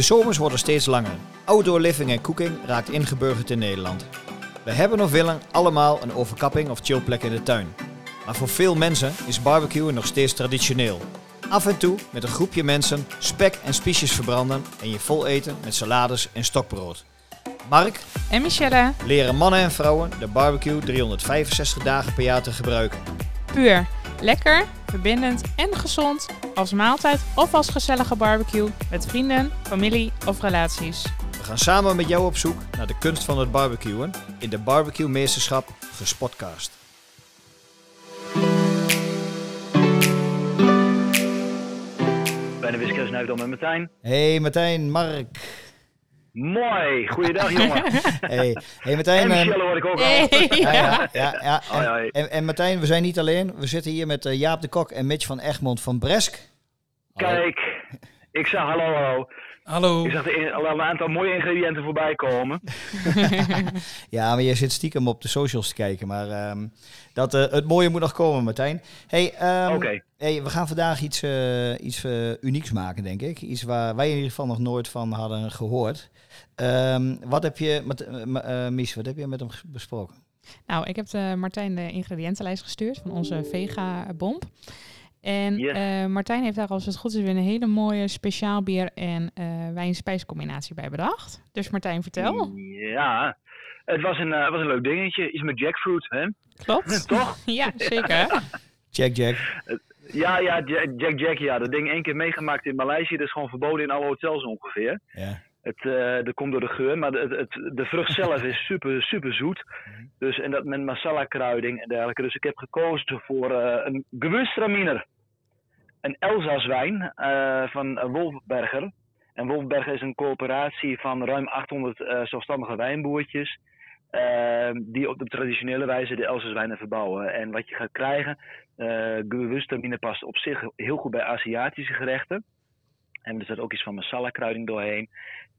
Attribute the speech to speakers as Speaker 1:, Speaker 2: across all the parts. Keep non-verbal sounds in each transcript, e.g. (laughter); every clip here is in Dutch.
Speaker 1: De zomers worden steeds langer. Outdoor living en cooking raakt ingeburgerd in Nederland. We hebben of willen allemaal een overkapping of chillplek in de tuin. Maar voor veel mensen is barbecuen nog steeds traditioneel. Af en toe met een groepje mensen spek en spiesjes verbranden en je vol eten met salades en stokbrood. Mark
Speaker 2: En Michelle,
Speaker 1: leren mannen en vrouwen de barbecue 365 dagen per jaar te gebruiken.
Speaker 2: puur. Lekker, verbindend en gezond. Als maaltijd of als gezellige barbecue met vrienden, familie of relaties.
Speaker 1: We gaan samen met jou op zoek naar de kunst van het barbecuen in de Barbecue Meesterschap Gespotcast.
Speaker 3: Bij de Wiskunde Snuifdom met Martijn.
Speaker 1: Hey Martijn, Mark.
Speaker 3: Mooi, goeiedag jongen. (laughs)
Speaker 1: Hey, hey
Speaker 3: En (laughs)
Speaker 1: Martijn. en-
Speaker 3: Michelle hoor ik ook al.
Speaker 2: Hey.
Speaker 1: ja, ja, ja, (laughs) en, en Martijn, we zijn niet alleen. We zitten hier met eh, Jaap de Kok en Mitch van Egmond van Bresk.
Speaker 3: Kijk, ik zeg hallo hallo.
Speaker 4: Hallo.
Speaker 3: Ik zag er al een aantal mooie ingrediënten voorbij komen. (laughs)
Speaker 1: Ja, maar je zit stiekem op de socials te kijken. Maar ehm, dat, eh, het mooie moet nog komen, Martijn. Hey, ehm,
Speaker 3: Oké.
Speaker 1: hey, we gaan vandaag iets, eh, iets eh, unieks maken, denk ik. Iets waar wij in ieder geval nog nooit van hadden gehoord. Ehm, wat heb je, met, Mies, wat heb je met hem besproken?
Speaker 2: Nou, ik heb de Martijn de ingrediëntenlijst gestuurd van onze Vega-bomb. En
Speaker 3: Yes.
Speaker 2: eh, Martijn heeft daar, als het goed is, weer een hele mooie speciaal bier en eh wijn-spijscombinatie bij bedacht. Dus Martijn, vertel.
Speaker 3: Ja, het was een, eh, het was een leuk dingetje. Iets met jackfruit, hè?
Speaker 2: Klopt? (laughs)
Speaker 3: Toch? (laughs)
Speaker 2: ja, zeker. (laughs)
Speaker 1: Jack Jack.
Speaker 3: Ja, ja, Ja- Jack Jack, ja. Dat ding één keer meegemaakt in Maleisië. Dat is gewoon verboden in alle hotels ongeveer.
Speaker 1: Ja.
Speaker 3: Het, eh, dat komt door de geur, maar het, het, de vrucht zelf is super, super zoet. Dus, en dat met masala kruiding en dergelijke. Dus ik heb gekozen voor eh, een gewürztraminer. Een Elzas wijn eh, van Wolfberger. En Wolfberger is een coöperatie van ruim 800 eh, zelfstandige wijnboertjes. die op de traditionele wijze de Elzas wijnen verbouwen. En wat je gaat krijgen, gewürztraminer past op zich heel goed bij Aziatische gerechten. En er zit ook iets van masala kruiding doorheen.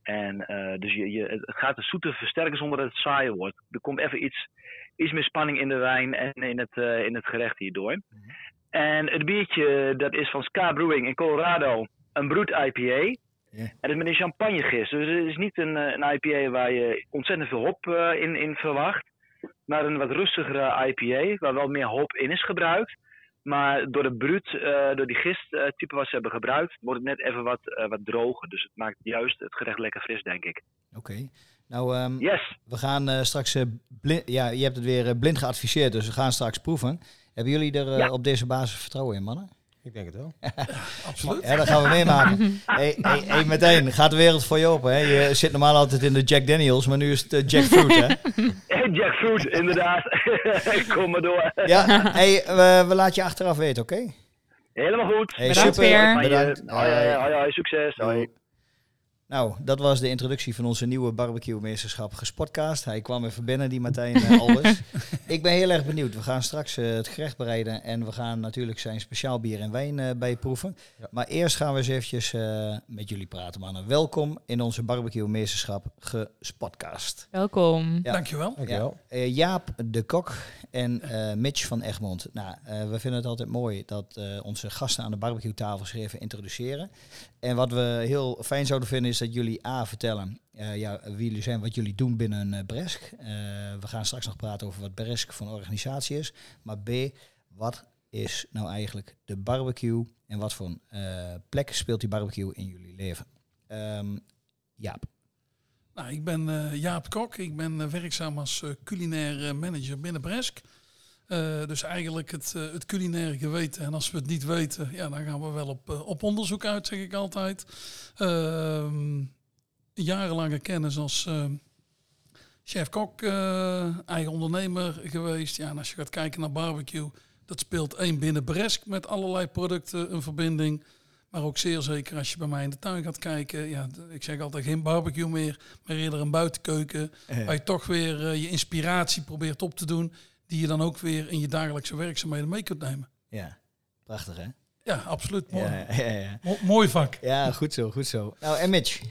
Speaker 3: En eh, dus je, je, het gaat de zoete versterken zonder dat het saai wordt. Er komt even iets, iets meer spanning in de wijn en in het, eh, in het gerecht hierdoor. En het biertje, dat is van Ska Brewing in Colorado. Een broed IPA.
Speaker 1: Ja.
Speaker 3: En dat is met een champagnegist. Dus het is niet een, eh, een IPA waar je ontzettend veel hop in, in verwacht. Maar een wat rustigere IPA, waar wel meer hop in is gebruikt. Maar door de bruut, eh, door die gisttype wat ze hebben gebruikt, wordt het net even wat, eh, wat droger. Dus het maakt juist het gerecht lekker fris, denk ik.
Speaker 1: Oké. Nou, ehm,
Speaker 3: Yes!
Speaker 1: we gaan eh, straks... blind, ja, je hebt het weer blind geadviseerd, dus we gaan straks proeven. Hebben jullie er
Speaker 3: Ja.
Speaker 1: op deze basis vertrouwen in, mannen?
Speaker 5: Ik denk het wel. (laughs)
Speaker 4: Absoluut.
Speaker 1: Ja, dat gaan we meemaken. hey, hey, hey, meteen, gaat de wereld voor je open. Hè? Je zit normaal altijd in de Jack Daniels, maar nu is het eh, Jackfruit, hè? (laughs)
Speaker 3: Jackfruit, inderdaad. (laughs) Kom maar door.
Speaker 1: Ja, hey, we, we laten je achteraf weten, oké?
Speaker 3: Helemaal goed.
Speaker 1: Hey,
Speaker 2: Bedankt
Speaker 1: super,
Speaker 2: weer.
Speaker 1: Bedankt.
Speaker 3: Hoi, hoi, hoi, hoi, succes. Hoi.
Speaker 1: Nou, dat was de introductie van onze nieuwe barbecue-meesterschap gespotcast. Hij kwam even binnen, die Martijn eh, (laughs) Albers. Ik ben heel erg benieuwd. We gaan straks eh, het gerecht bereiden en we gaan natuurlijk zijn speciaal bier en wijn eh bijproeven.
Speaker 5: Ja.
Speaker 1: Maar eerst gaan we eens eventjes eh, met jullie praten, mannen. Welkom in onze barbecue-meesterschap gespotcast.
Speaker 2: Welkom.
Speaker 1: Ja.
Speaker 4: Dankjewel.
Speaker 5: Dankjewel.
Speaker 1: Eh, Jaap de Kok en eh, Mitch van Egmond. Nou, eh, we vinden het altijd mooi dat eh, onze gasten aan de barbecue-tafel zich even introduceren. En wat we heel fijn zouden vinden is dat jullie A vertellen eh, ja, wie jullie zijn, wat jullie doen binnen eh, Bresk. Eh, we gaan straks nog praten over wat Bresk voor een organisatie is. Maar B, wat is nou eigenlijk de barbecue en wat voor plek speelt die barbecue in jullie leven? Ehm, Jaap.
Speaker 4: Nou, ik ben Jaap Kok. Ik ben werkzaam als culinair manager binnen Bresk. Eh, dus eigenlijk het, eh, het culinaire geweten. En als we het niet weten, ja, dan gaan we wel op, eh, op onderzoek uit, zeg ik altijd. Ehm, jarenlange kennis als chef-kok, eigen ondernemer geweest. Ja, en als je gaat kijken naar barbecue, dat speelt één binnen Bresk met allerlei producten een verbinding. Maar ook zeer zeker als je bij mij in de tuin gaat kijken. Ja, ik zeg altijd geen barbecue meer, maar eerder een buitenkeuken. Waar je toch weer je inspiratie probeert op te doen. Die je dan ook weer in je dagelijkse werkzaamheden mee kunt nemen.
Speaker 1: Ja, prachtig hè?
Speaker 4: Ja, absoluut. Mooi,
Speaker 1: Ja, ja, ja.
Speaker 4: Mo- mooi vak.
Speaker 1: ja, goed zo, goed zo. Nou, en Mitch?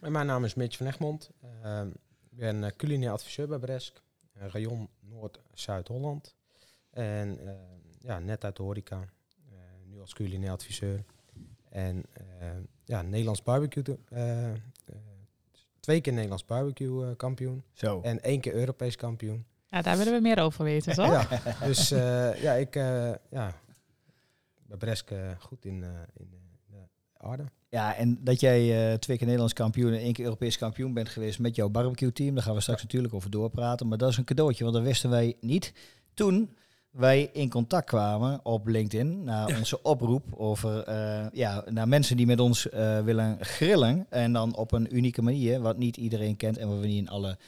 Speaker 5: En Mijn naam is Mitch van Egmond. Ehm, ik ben eh, culinair adviseur bij Bresk. eh, rayon Noord-Zuid-Holland. En eh, ja, net uit de horeca. eh, nu als culinair adviseur. En eh, ja, Nederlands barbecue eh, twee keer Nederlands barbecue kampioen.
Speaker 1: Zo.
Speaker 5: En één keer Europees kampioen.
Speaker 2: Ja, daar willen we meer over weten, toch?
Speaker 5: Ja, dus eh, ja, ik eh ja, bij Bresk eh, goed in, eh, in de aarde.
Speaker 1: Ja, en dat jij eh, twee keer Nederlands kampioen en één keer Europees kampioen bent geweest met jouw barbecue team, daar gaan we straks natuurlijk over doorpraten. Maar dat is een cadeautje, want dat wisten wij niet toen wij in contact kwamen op LinkedIn naar
Speaker 4: Ja.
Speaker 1: onze oproep over eh, ja, naar mensen die met ons eh, willen grillen. En dan op een unieke manier, wat niet iedereen kent en wat we niet in alle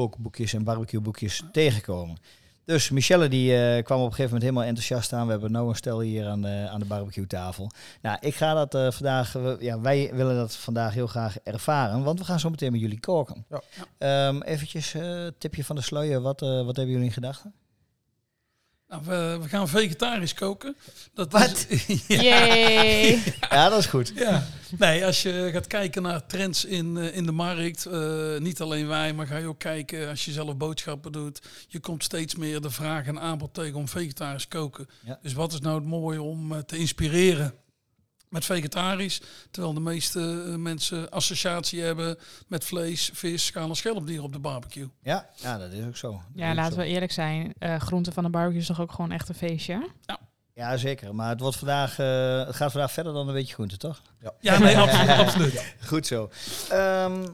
Speaker 1: kookboekjes en barbecueboekjes tegenkomen. Dus Michelle die eh, kwam op een gegeven moment helemaal enthousiast aan. We hebben nou een stel hier aan de, aan de barbecue tafel. Nou, ik ga dat eh, vandaag, we- ja, wij willen dat vandaag heel graag ervaren, want we gaan zo meteen met jullie koken.
Speaker 5: Ja.
Speaker 1: Ehm, eventjes, eh, tipje van de sluier, wat, wat hebben jullie in gedachten?
Speaker 4: Nou, we, we gaan vegetarisch koken. Dat
Speaker 1: Wat? (laughs)
Speaker 4: Is, ja.
Speaker 2: Yay! (laughs)
Speaker 1: Ja, dat is goed.
Speaker 4: Ja, nee, als je gaat kijken naar trends in, eh, in de markt, eh, niet alleen wij, maar ga je ook kijken als je zelf boodschappen doet. Je komt steeds meer de vraag en aanbod tegen om vegetarisch koken.
Speaker 1: Ja.
Speaker 4: Dus wat is nou het mooie om eh, te inspireren met vegetarisch, terwijl de meeste eh, mensen associatie hebben met vlees, vis, schaal en schelpdier op de barbecue.
Speaker 1: Ja, ja dat is ook zo. Dat
Speaker 2: Ja, laten
Speaker 1: zo.
Speaker 2: we eerlijk zijn. eh groenten van de barbecue is toch ook gewoon echt een feestje?
Speaker 1: Ja, zeker. Maar het, wordt vandaag, eh, het gaat vandaag verder dan een beetje groente, toch?
Speaker 4: Ja, nee, (laughs) absoluut. absoluut.
Speaker 1: Goed zo. Ehm,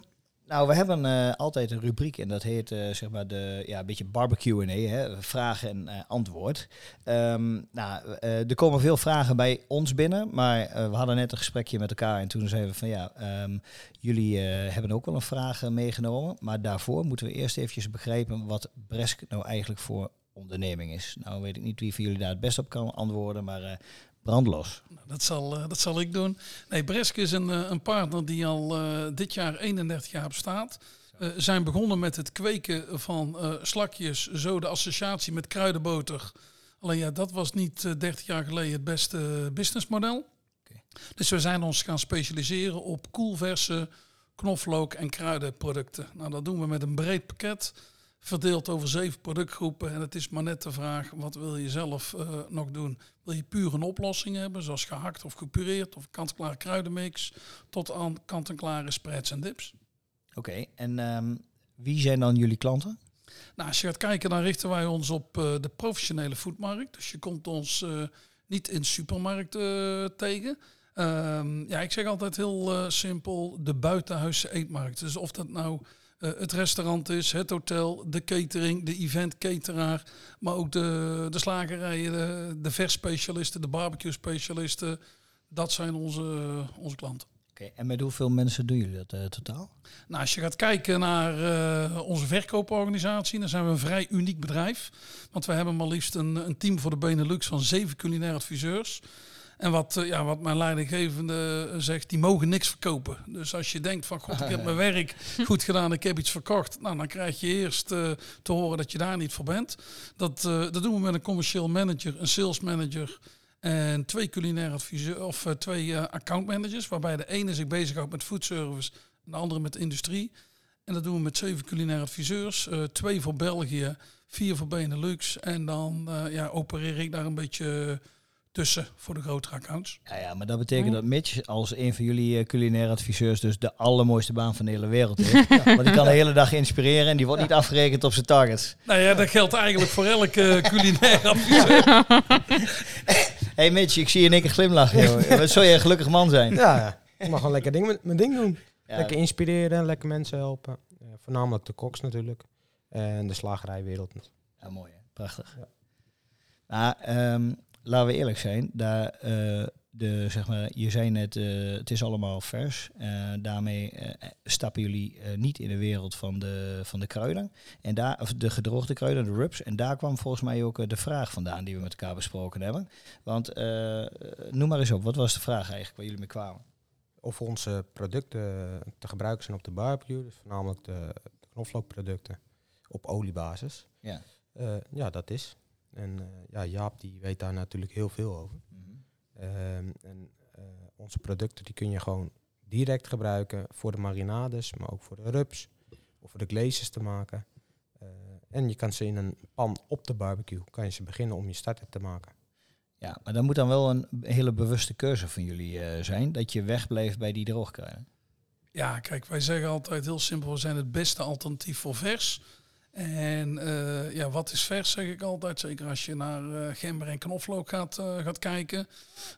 Speaker 1: nou, we hebben eh, altijd een rubriek en dat heet eh, zeg maar de ja, een beetje barbecue hè, vragen en eh, antwoord. Ehm, nou, er komen veel vragen bij ons binnen, maar we hadden net een gesprekje met elkaar en toen zeiden we van ja, ehm, jullie hebben ook wel een vraag meegenomen, maar daarvoor moeten we eerst eventjes begrijpen wat Bresk nou eigenlijk voor onderneming is. Nou, weet ik niet wie van jullie daar het best op kan antwoorden, maar brandlos.
Speaker 4: Nou, Dat zal, eh, dat zal ik doen. Nee, Bresk is een, eh, een partner die al eh, dit jaar 31 jaar bestaat. Zijn begonnen met het kweken van slakjes, zo de associatie met kruidenboter. Alleen ja, dat was niet eh, 30 jaar geleden het beste businessmodel.
Speaker 1: Oké.
Speaker 4: Dus we zijn ons gaan specialiseren op koelverse knoflook en kruidenproducten. Nou, dat doen we met een breed pakket, verdeeld over zeven productgroepen. En het is maar net de vraag, wat wil je zelf nog doen? Wil je puur een oplossing hebben, zoals gehakt of gepureerd of kant-en-klare kruidenmix, tot aan kant-en-klare spreads en dips?
Speaker 1: Oké, en ehm, wie zijn dan jullie klanten?
Speaker 4: Nou, als je gaat kijken, dan richten wij ons op eh, de professionele foodmarkt. Dus je komt ons eh, niet in supermarkten eh, tegen. Ehm, ja, ik zeg altijd heel simpel, de buitenhuisse eetmarkt. Dus of dat nou het restaurant is, het hotel, de catering, de event cateraar, maar ook de, de slagerijen, de, de versspecialisten, de barbecue specialisten. Dat zijn onze, onze klanten.
Speaker 1: Oké, en met hoeveel mensen doen jullie dat eh, totaal?
Speaker 4: Nou, als je gaat kijken naar eh, onze verkooporganisatie, dan zijn we een vrij uniek bedrijf. Want we hebben maar liefst een, een team voor de Benelux van zeven culinaire adviseurs. En wat, eh, ja, wat mijn leidinggevende eh, zegt, die mogen niks verkopen. Dus als je denkt van, god, ik heb (laughs) mijn werk goed gedaan, ik heb iets verkocht. Nou, dan krijg je eerst eh, te horen dat je daar niet voor bent. Dat, dat doen we met een commercieel manager, een sales manager en twee culinaire adviseurs, of eh, twee eh, account managers. Waarbij de ene zich bezighoudt met foodservice en de andere met industrie. En dat doen we met zeven culinaire adviseurs. twee voor België, vier voor Benelux. En dan ja, opereer ik daar een beetje tussen voor de grotere accounts.
Speaker 1: Ja, ja, maar dat betekent dat Mitch als een van jullie eh, culinaire adviseurs dus de allermooiste baan van de hele wereld heeft. (laughs) Want die kan de hele dag inspireren en die wordt niet afgerekend op zijn targets.
Speaker 4: Nou ja, dat geldt eigenlijk voor elke (laughs) culinaire adviseur. (laughs)
Speaker 1: hey Mitch, ik zie je in één keer glimlachen. joh. Wat zou je een gelukkig man zijn?
Speaker 5: Ja, ik mag gewoon lekker ding, met- mijn ding doen.
Speaker 1: Ja,
Speaker 5: Lekker inspireren, lekker mensen helpen. Eh, voornamelijk de koks natuurlijk. En de slagerijwereld.
Speaker 1: Ja, mooi, hè? prachtig.
Speaker 5: Ja.
Speaker 1: Maar ehm, laten we eerlijk zijn, daar, eh, de, zeg maar, je zei net, eh, het is allemaal vers. Eh, daarmee stappen jullie niet in de wereld van de, van de kruiden. En daar, of de gedroogde kruiden, de rubs. En daar kwam volgens mij ook de vraag vandaan die we met elkaar besproken hebben. Want noem maar eens op, wat was de vraag eigenlijk waar jullie mee kwamen?
Speaker 5: Of onze producten te gebruiken zijn op de barbecue. Dus voornamelijk de, de knoflookproducten op oliebasis.
Speaker 1: Ja.
Speaker 5: Ja, dat is. En eh, ja, Jaap die weet daar natuurlijk heel veel over. Ehm, en eh, onze producten die kun je gewoon direct gebruiken voor de marinades, maar ook voor de rubs of voor de glazes te maken. Eh, en je kan ze in een pan op de barbecue, kan je ze beginnen om je starter te maken.
Speaker 1: Ja, maar dan moet dan wel een hele bewuste keuze van jullie eh, zijn, dat je wegblijft bij die droogkruiden.
Speaker 4: Ja, kijk, wij zeggen altijd heel simpel, we zijn het beste alternatief voor vers. En eh, ja, wat is vers, zeg ik altijd. Zeker als je naar uh, gember en knoflook gaat, uh, gaat kijken.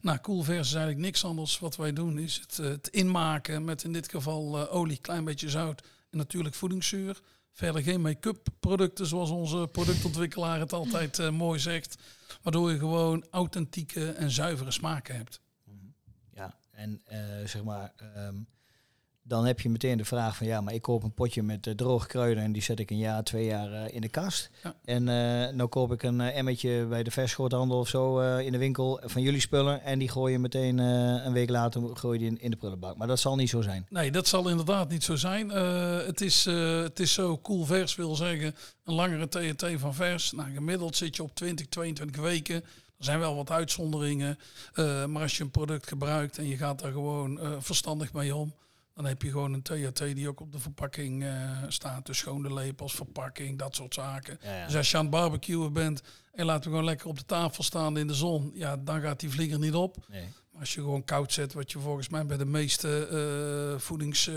Speaker 4: Nou, cool vers is eigenlijk niks anders. Wat wij doen is het, het inmaken met in dit geval olie, klein beetje zout en natuurlijk voedingszuur. Verder geen make-up producten zoals onze productontwikkelaar het altijd mooi zegt. Waardoor je gewoon authentieke en zuivere smaken hebt.
Speaker 1: Ja, en zeg maar... Um dan heb je meteen de vraag van ja, maar ik koop een potje met uh, droge kruiden en die zet ik een jaar, twee jaar uh, in de kast. Ja. En uh, nou koop ik een emmetje bij de versgroothandel of zo in de winkel van jullie spullen en die gooi je meteen een week later gooi je die in, in, de prullenbak. Maar dat zal niet zo zijn.
Speaker 4: Nee, dat zal inderdaad niet zo zijn. het, is, het is zo cool vers wil zeggen een langere TNT van vers. Nou, gemiddeld zit je op 20, 22 weken. Er zijn wel wat uitzonderingen. maar als je een product gebruikt en je gaat daar gewoon verstandig mee om dan heb je gewoon een THT die ook op de verpakking uh, staat. Dus schone lepels, verpakking, dat soort zaken. Dus als je aan het barbecuen bent en laten we gewoon lekker op de tafel staan in de zon, ja, dan gaat die vlieger niet op. Nee. Maar als je gewoon koud zet, wat je volgens mij bij de meeste uh, voedings...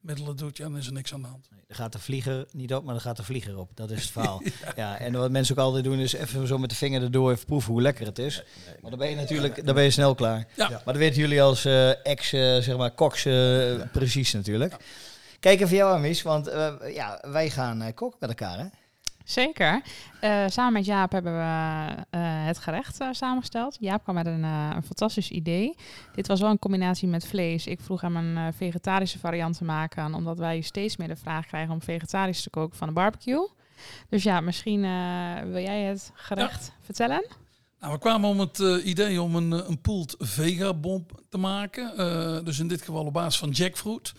Speaker 4: Middelen doet, ja, dan is er niks aan de hand.
Speaker 1: Nee, gaat de vlieger niet op, maar dan gaat de vlieger op. Dat is het verhaal. (laughs) ja. en wat mensen ook altijd doen, is even zo met de vinger erdoor even proeven hoe lekker het is. maar dan ben je natuurlijk dan ben je snel klaar. Ja. Maar dat weten jullie als uh, ex, uh, zeg maar, koks uh, precies natuurlijk. Kijk even jou, Amis, want ja, wij gaan koken met elkaar, hè?
Speaker 2: Zeker. Uh, samen met Jaap hebben we uh, het gerecht uh, samengesteld. Jaap kwam met een, een, fantastisch idee. Dit was wel een combinatie met vlees. Ik vroeg hem een vegetarische variant te maken, omdat wij steeds meer de vraag krijgen om vegetarisch te koken van de barbecue. Dus ja, misschien wil jij het gerecht vertellen?
Speaker 4: Nou, we kwamen om het idee om een, een pooled vegabom te maken. dus in dit geval op basis van jackfruit.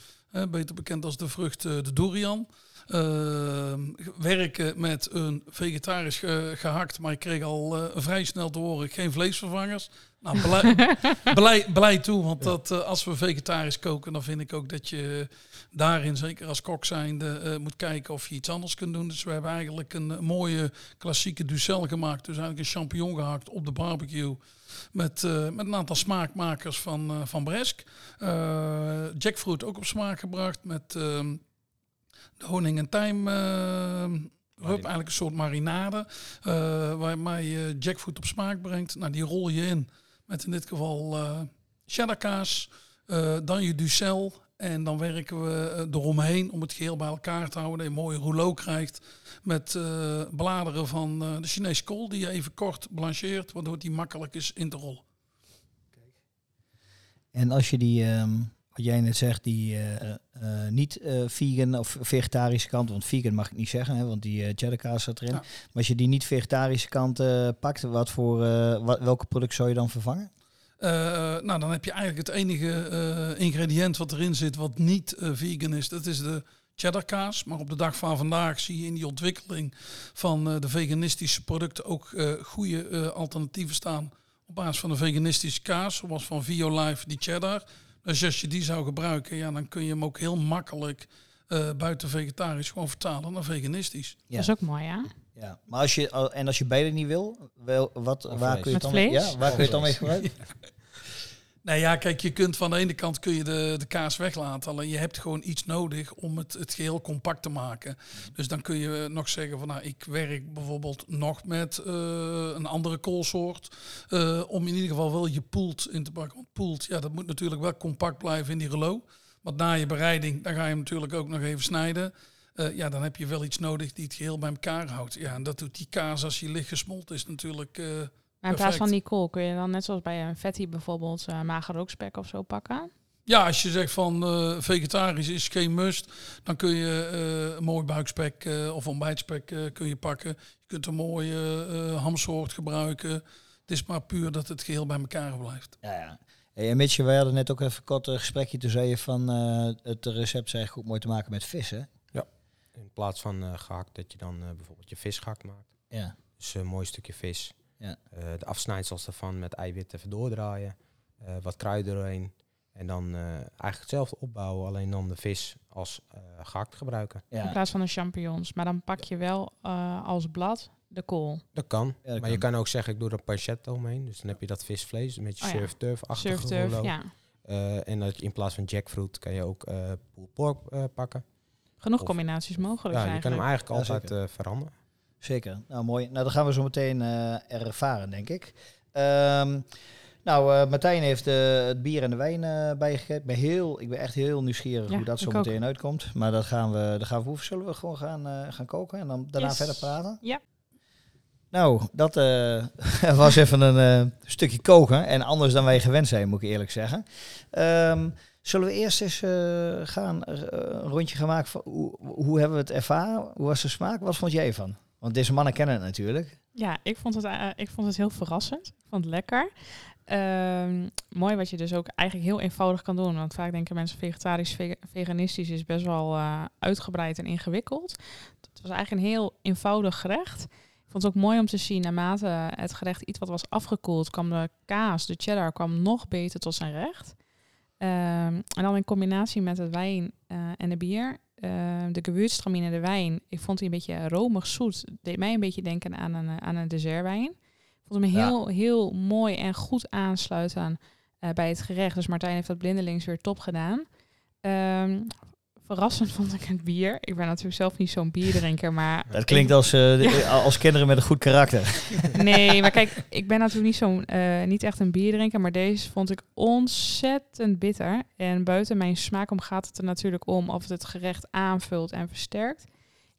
Speaker 4: beter bekend als de vrucht de durian. Uh, werken met een vegetarisch gehakt, maar ik kreeg al uh, vrij snel te horen geen vleesvervangers. Nou, blij, (laughs) blij, toe, want dat, uh, als we vegetarisch koken, dan vind ik ook dat je daarin, zeker als kok zijnde, uh, moet kijken of je iets anders kunt doen. Dus we hebben eigenlijk een mooie klassieke ducel gemaakt. Dus eigenlijk een champignon gehakt op de barbecue. Met, met een aantal smaakmakers van, van Bresk. jackfruit ook op smaak gebracht met ehm, de honing en tijm uh, rub, eigenlijk een soort marinade, uh, waar je jackfruit op smaak brengt. Nou, die rol je in met in dit geval uh, cheddar kaas, dan je ducel en dan werken we eromheen om het geheel bij elkaar te houden. Dat je een mooie rouleau krijgt met bladeren van de Chinese kool die je even kort blancheert, waardoor die makkelijk is in te rollen.
Speaker 1: En als je die um, wat jij net zegt, die uh, uh, niet uh, vegan of vegetarische kant, want vegan mag ik niet zeggen, hè, want die cheddar kaas zat erin. Maar als je die niet vegetarische kant pakt, wat voor, wat, welke product zou je dan vervangen?
Speaker 4: nou, dan heb je eigenlijk het enige ingrediënt wat erin zit wat niet vegan is. Dat is de cheddar kaas. Maar op de dag van vandaag zie je in die ontwikkeling van de veganistische producten ook goede alternatieven staan op basis van de veganistische kaas, zoals van Violife, die cheddar. Dus als je die zou gebruiken, ja, dan kun je hem ook heel makkelijk uh, buiten vegetarisch gewoon vertalen naar veganistisch.
Speaker 2: Ja. Dat is ook mooi, ja.
Speaker 1: Ja, maar als je en als je beide niet wil, wel, wat, waar kun je het dan,
Speaker 2: vlees?
Speaker 1: ja, waar kun je het dan mee gebruiken? (laughs)
Speaker 4: Nou ja, kijk, je kunt van de ene kant kun je de, de kaas weglaten. Alleen je hebt gewoon iets nodig om het, het geheel compact te maken. Dus dan kun je nog zeggen van nou, ik werk bijvoorbeeld nog met uh, een andere koolsoort. Uh, om in ieder geval wel je poelt in te pakken. Want poelt, ja, dat moet natuurlijk wel compact blijven in die relo. Want na je bereiding, dan ga je hem natuurlijk ook nog even snijden. Uh, ja, dan heb je wel iets nodig die het geheel bij elkaar houdt. Ja, en dat doet die kaas als je licht gesmolten is natuurlijk
Speaker 2: maar in plaats van die kool kun je dan net zoals bij een fatty bijvoorbeeld uh, mager rookspek of zo pakken?
Speaker 4: Ja, als je zegt van uh, vegetarisch is geen must, dan kun je uh, een mooi buikspek uh, of ontbijtspek kun je pakken. Je kunt een mooie hamsoort gebruiken. Het is maar puur dat het geheel bij elkaar blijft.
Speaker 1: Ja, ja. Hey, en Mitje, wij hadden net ook even een kort gesprekje. Toen zei je van het recept is eigenlijk goed mooi te maken met vis, hè?
Speaker 5: Ja, in plaats van gehakt dat je dan bijvoorbeeld je vis gehakt maakt. Ja. Dus een mooi stukje vis ja. Uh, de afsnijdsels ervan met eiwit even doordraaien. Uh, wat kruiden erheen. En dan uh, eigenlijk hetzelfde opbouwen, alleen dan de vis als gehakt gebruiken.
Speaker 2: Ja. In plaats van de champignons. Maar dan pak je wel als blad de kool.
Speaker 5: Dat kan. maar kan. je kan ook zeggen, ik doe er een pancetta omheen. Dus dan heb je dat visvlees met je oh, surf turf
Speaker 2: surf turf, ja.
Speaker 5: Eh, en dat je in plaats van jackfruit kan je ook eh pulled pork eh, pakken.
Speaker 2: Genoeg
Speaker 5: Of-
Speaker 2: combinaties mogelijk
Speaker 5: Ja, je kan hem
Speaker 2: eigenlijk.
Speaker 5: altijd eh, veranderen.
Speaker 1: Zeker. Nou, mooi. Nou, dan gaan we zo meteen eh, ervaren, denk ik. Ehm, nou, eh, Martijn heeft eh, het bier en de wijn bijgegeven. Ik ben, heel, ik ben echt heel nieuwsgierig
Speaker 2: Ja,
Speaker 1: hoe dat zo
Speaker 2: ook.
Speaker 1: meteen uitkomt. Maar dat gaan we, dat gaan we proeven. Zullen we gewoon gaan, gaan koken en dan daarna
Speaker 2: Yes.
Speaker 1: verder praten?
Speaker 2: Ja.
Speaker 1: Nou, dat (laughs) was even een stukje koken. En anders dan wij gewend zijn, moet ik eerlijk zeggen. Ehm, zullen we eerst eens gaan, een rondje gaan maken van hoe, hoe hebben we het ervaren? Hoe was de smaak? Wat vond jij ervan? Want deze mannen kennen het natuurlijk.
Speaker 2: Ja, ik vond het, eh, ik vond het heel verrassend. Ik vond het lekker. Ehm, mooi wat je dus ook eigenlijk heel eenvoudig kan doen. Want vaak denken mensen vegetarisch, vega- veganistisch is best wel eh, uitgebreid en ingewikkeld. Het was eigenlijk een heel eenvoudig gerecht. Ik vond het ook mooi om te zien, naarmate het gerecht iets wat was afgekoeld, kwam de kaas, de cheddar, kwam nog beter tot zijn recht. Ehm, en dan in combinatie met het wijn eh, en de bier. Ehm, de gewürztraminer, de wijn, ik vond die een beetje romig zoet. Deed mij een beetje denken aan een, eh, aan een dessertwijn. Ik vond hem
Speaker 1: Ja.
Speaker 2: heel, heel mooi en goed aansluiten eh, bij het gerecht. Dus Martijn heeft dat blindelings weer top gedaan. Ehm, verrassend vond ik het bier. Ik ben natuurlijk zelf niet zo'n bierdrinker, maar... (laughs)
Speaker 1: Dat klinkt als, eh, de- als kinderen met een goed karakter. (laughs)
Speaker 2: Nee, maar kijk, ik ben natuurlijk niet zo'n, eh, niet echt een bierdrinker, maar deze vond ik ontzettend bitter. En buiten mijn smaak om gaat het er natuurlijk om of het het gerecht aanvult en versterkt.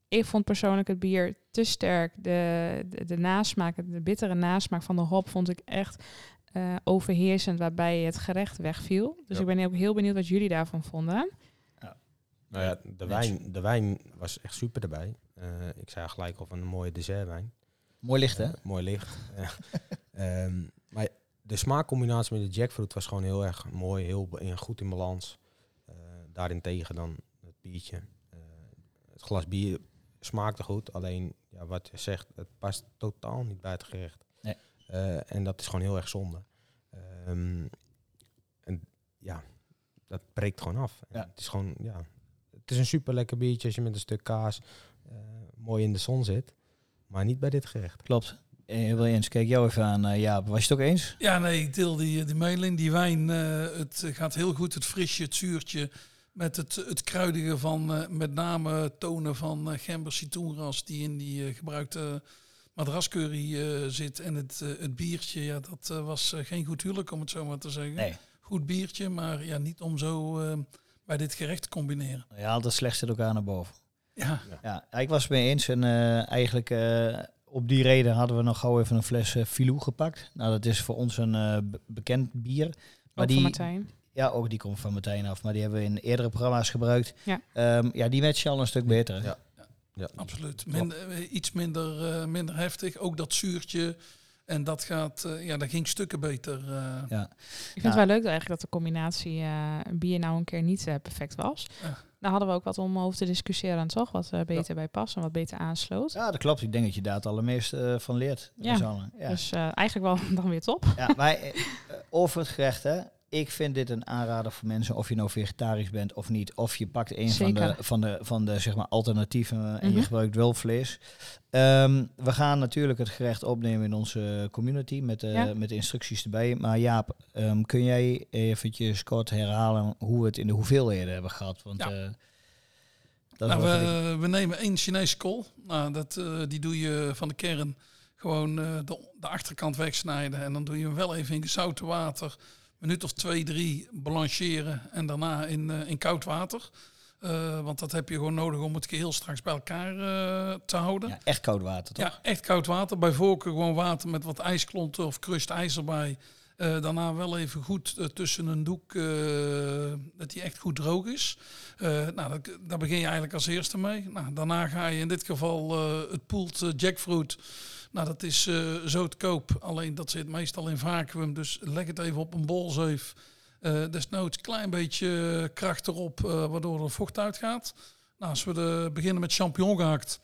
Speaker 2: Ik vond persoonlijk het bier te sterk. De, de, de nasmaak, de bittere nasmaak van de hop vond ik echt eh, overheersend, waarbij het gerecht wegviel. Dus
Speaker 5: Ja.
Speaker 2: ik ben ook heel benieuwd wat jullie daarvan vonden.
Speaker 5: Nou ja, de wijn, de wijn was echt super erbij. Eh, ik zei gelijk al van een mooie dessertwijn.
Speaker 1: Mooi licht, hè?
Speaker 5: Eh, mooi licht. (laughs) Eh, ehm, maar de smaakcombinatie met de jackfruit was gewoon heel erg mooi, heel en goed in balans. Eh daarentegen dan het biertje. Het glas bier smaakte goed, alleen ja, wat je zegt, het past totaal niet bij het gerecht.
Speaker 1: Nee.
Speaker 5: En dat is gewoon heel erg zonde. Ehm, en ja, dat breekt gewoon af.
Speaker 1: Ja.
Speaker 5: Het is gewoon, ja, het is een super lekker biertje als je met een stuk kaas eh, mooi in de zon zit. Maar niet bij dit gerecht.
Speaker 1: Klopt. Eh, wil je eens, kijk jou even aan, eh Jaap. Was je het ook eens?
Speaker 4: Ja, nee, ik deel die, die mening. Die wijn, eh, het gaat heel goed. Het frisje, het zuurtje. Met het, het kruidige van eh, met name tonen van eh, gember citroenras die in die eh, gebruikte madrascurry eh, zit. En het, eh, het biertje, ja, dat eh, was eh, geen goed huwelijk om het zo maar te zeggen.
Speaker 1: Nee.
Speaker 4: Goed biertje, maar ja, niet om zo eh, bij dit gerecht te combineren.
Speaker 1: Je haalt het slechtste elkaar naar boven.
Speaker 4: Ja,
Speaker 1: Ja, ik was het mee eens. En eh, eigenlijk eh, op die reden hadden we nog gauw even een fles eh, Filou gepakt. Nou, dat is voor ons een eh, be- bekend bier. Maar
Speaker 2: Ook
Speaker 1: die,
Speaker 2: van Martijn.
Speaker 1: Ja, ook die komt van Martijn af. Maar die hebben we in eerdere programma's gebruikt.
Speaker 2: Ja.
Speaker 1: Ehm, ja, die matchen al een stuk beter.
Speaker 5: Ja. Ja,
Speaker 4: absoluut. Minder, iets minder, eh, minder heftig. Ook dat zuurtje. En dat gaat, eh, ja, dat ging stukken beter. eh.
Speaker 1: Ja.
Speaker 2: Ik vind
Speaker 1: Ja.
Speaker 2: het wel leuk eigenlijk dat de combinatie eh, bier nou een keer niet perfect was.
Speaker 4: Ja.
Speaker 2: Daar hadden we ook wat om over te discussiëren, toch? Wat beter bij past en wat beter aansloot.
Speaker 1: Ja, dat klopt. Ik denk dat je daar het allermeest eh, van leert.
Speaker 2: Ja. Dus eh, eigenlijk wel (laughs) dan weer top.
Speaker 1: Ja, maar over het gerecht, hè. Ik vind dit een aanrader voor mensen, of je nou vegetarisch bent of niet. Of je pakt een van de, van de, van de zeg maar, alternatieven en je
Speaker 2: Mhm.
Speaker 1: gebruikt wel vlees. Ehm, we gaan natuurlijk het gerecht opnemen in onze community met, de
Speaker 2: Ja.
Speaker 1: met de instructies erbij. Maar Jaap, ehm, kun jij eventjes kort herhalen hoe we het in de hoeveelheden hebben gehad? Want
Speaker 4: Ja.
Speaker 1: eh, dat
Speaker 4: Nou, we, we nemen één Chinese kool. Nou, dat, eh, die doe je van de kern gewoon eh, de, de achterkant wegsnijden. En dan doe je hem wel even in zout water. Minuut of twee, drie blancheren. En daarna in, eh, in koud water. Eh, want dat heb je gewoon nodig om het geheel straks bij elkaar eh, te houden.
Speaker 1: ja, echt koud water, toch?
Speaker 4: Ja, echt koud water. Bij voorkeur gewoon water met wat ijsklonten of crushed ijs erbij. Daarna wel even goed tussen een doek, dat die echt goed droog is. Nou, dat, daar begin je eigenlijk als eerste mee. Nou, daarna ga je in dit geval het poelt jackfruit. Nou, dat is eh, zo te koop. Alleen dat zit meestal in vacuüm. Dus leg het even op een bolzeef. Eh desnoods een klein beetje kracht erop, eh, waardoor er vocht uitgaat. Nou, als we de, beginnen met champignon gehakt.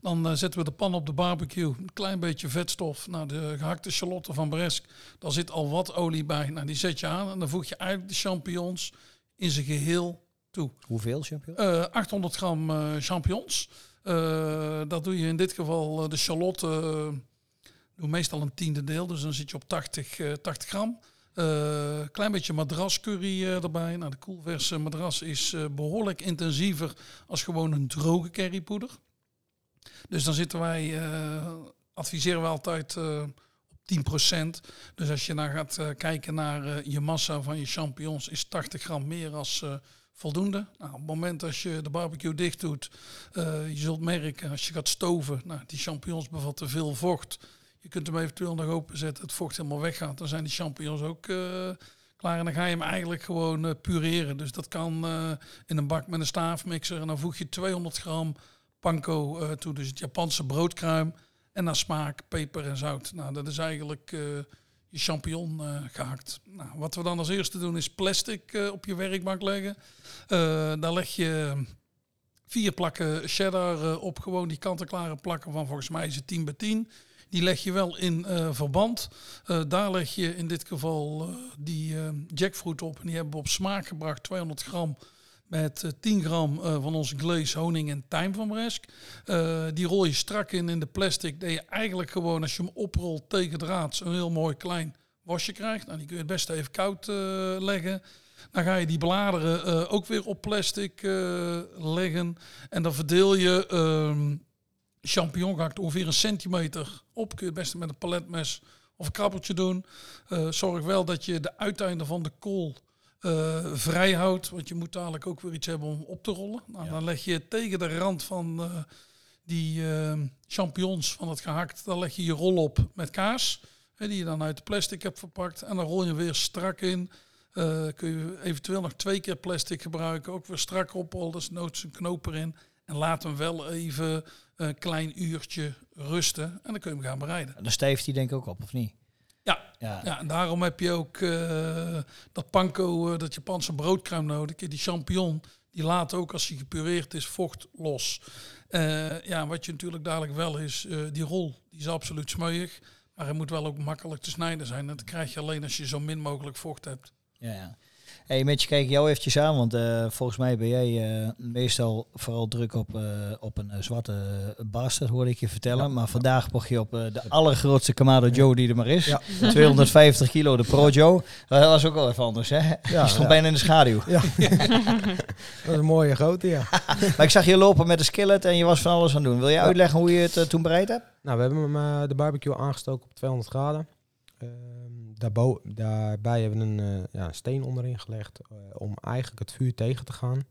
Speaker 4: Dan eh, zetten we de pan op de barbecue. Een klein beetje vetstof. Nou, de gehakte charlotte van Bresk. Daar zit al wat olie bij. Nou, die zet je aan. En dan voeg je eigenlijk de champignons in zijn geheel toe.
Speaker 1: Hoeveel, champignon?
Speaker 4: Eh 800 gram eh, champignons. Eh dat doe je in dit geval eh, de charlotte. eh, doe meestal een tiende deel. Dus dan zit je op 80, eh, 80 gram. Klein beetje madrascurry uh, erbij. Nou, de koelverse madras is behoorlijk intensiever als gewoon een droge currypoeder. Dus dan zitten wij, adviseren we altijd op 10%. Dus als je dan gaat kijken naar je massa van je champignons, is 80 gram meer als voldoende. Nou, op het moment als je de barbecue dicht doet, je zult merken als je gaat stoven, nou, die champignons bevatten veel vocht. Je kunt hem eventueel nog openzetten, het vocht helemaal weggaat. Dan zijn die champignons ook uh, klaar. En dan ga je hem eigenlijk gewoon uh, pureren. Dus dat kan in een bak met een staafmixer. En dan voeg je 200 gram panko toe. Dus het Japanse broodkruim. En naar smaak, peper en zout. Nou, dat is eigenlijk je champignon gehakt. Nou, wat we dan als eerste doen is plastic op je werkbank leggen. daar leg je vier plakken cheddar op. Gewoon die kant-en-klare plakken van volgens mij is het 10 bij 10. Die leg je wel in uh, verband. Uh, daar leg je in dit geval uh, die jackfruit op. En die hebben we op smaak gebracht. 200 gram met 10 gram van onze glaze, honing en tijm van Bresk. die rol je strak in in de plastic. Dat je eigenlijk gewoon als je hem oprolt tegen draad een heel mooi klein wasje krijgt. Nou, die kun je het beste even koud leggen. Dan ga je die bladeren ook weer op plastic leggen. En dan verdeel je ehm, champignon gehakt ongeveer een centimeter op. Kun je het beste met een paletmes of een krabbeltje doen. Zorg wel dat je de uiteinden van de kool uh, vrij houdt. Want je moet dadelijk ook weer iets hebben om op te rollen. Nou, Dan leg je tegen de rand van uh, die champignons van het gehakt, dan leg je je rol op met kaas. Hè, die je dan uit de plastic hebt verpakt. En dan rol je weer strak in. kun je eventueel nog twee keer plastic gebruiken. Ook weer strak oprollen. Dus noods een knoop erin. En laat hem wel even een klein uurtje rusten. En dan kun je hem gaan bereiden.
Speaker 1: Dan stijft hij denk ik ook op, of niet?
Speaker 4: Ja, ja. ja en daarom heb je ook uh, dat panko, uh, dat Japanse broodkruim nodig. Die champignon, die laat ook als hij gepureerd is vocht los. Uh, ja, wat je natuurlijk dadelijk wel is, die rol, die is absoluut smeuig. Maar hij moet wel ook makkelijk te snijden zijn. En dat krijg je alleen als je zo min mogelijk vocht hebt.
Speaker 1: Ja, ja. Hey, je kijk jou eventjes aan, want uh, volgens mij ben jij uh, meestal vooral druk op, uh, op een zwarte bastard, hoorde ik je vertellen. Ja. Maar vandaag mocht je op de allergrootste Kamado Joe die er maar is. Ja. 250 kilo, de Pro Joe. Dat was ook wel even anders, hè? Ja, je stond bijna in de schaduw. Ja. (laughs)
Speaker 5: dat is een mooie grote, ja. (laughs)
Speaker 1: maar ik zag je lopen met de skillet en je was van alles aan doen. Wil je uitleggen hoe je het toen bereid hebt?
Speaker 5: Nou, we hebben hem de barbecue aangestoken op 200 graden daarbij hebben we een uh, ja, steen onderin gelegd uh, om eigenlijk het vuur tegen te gaan.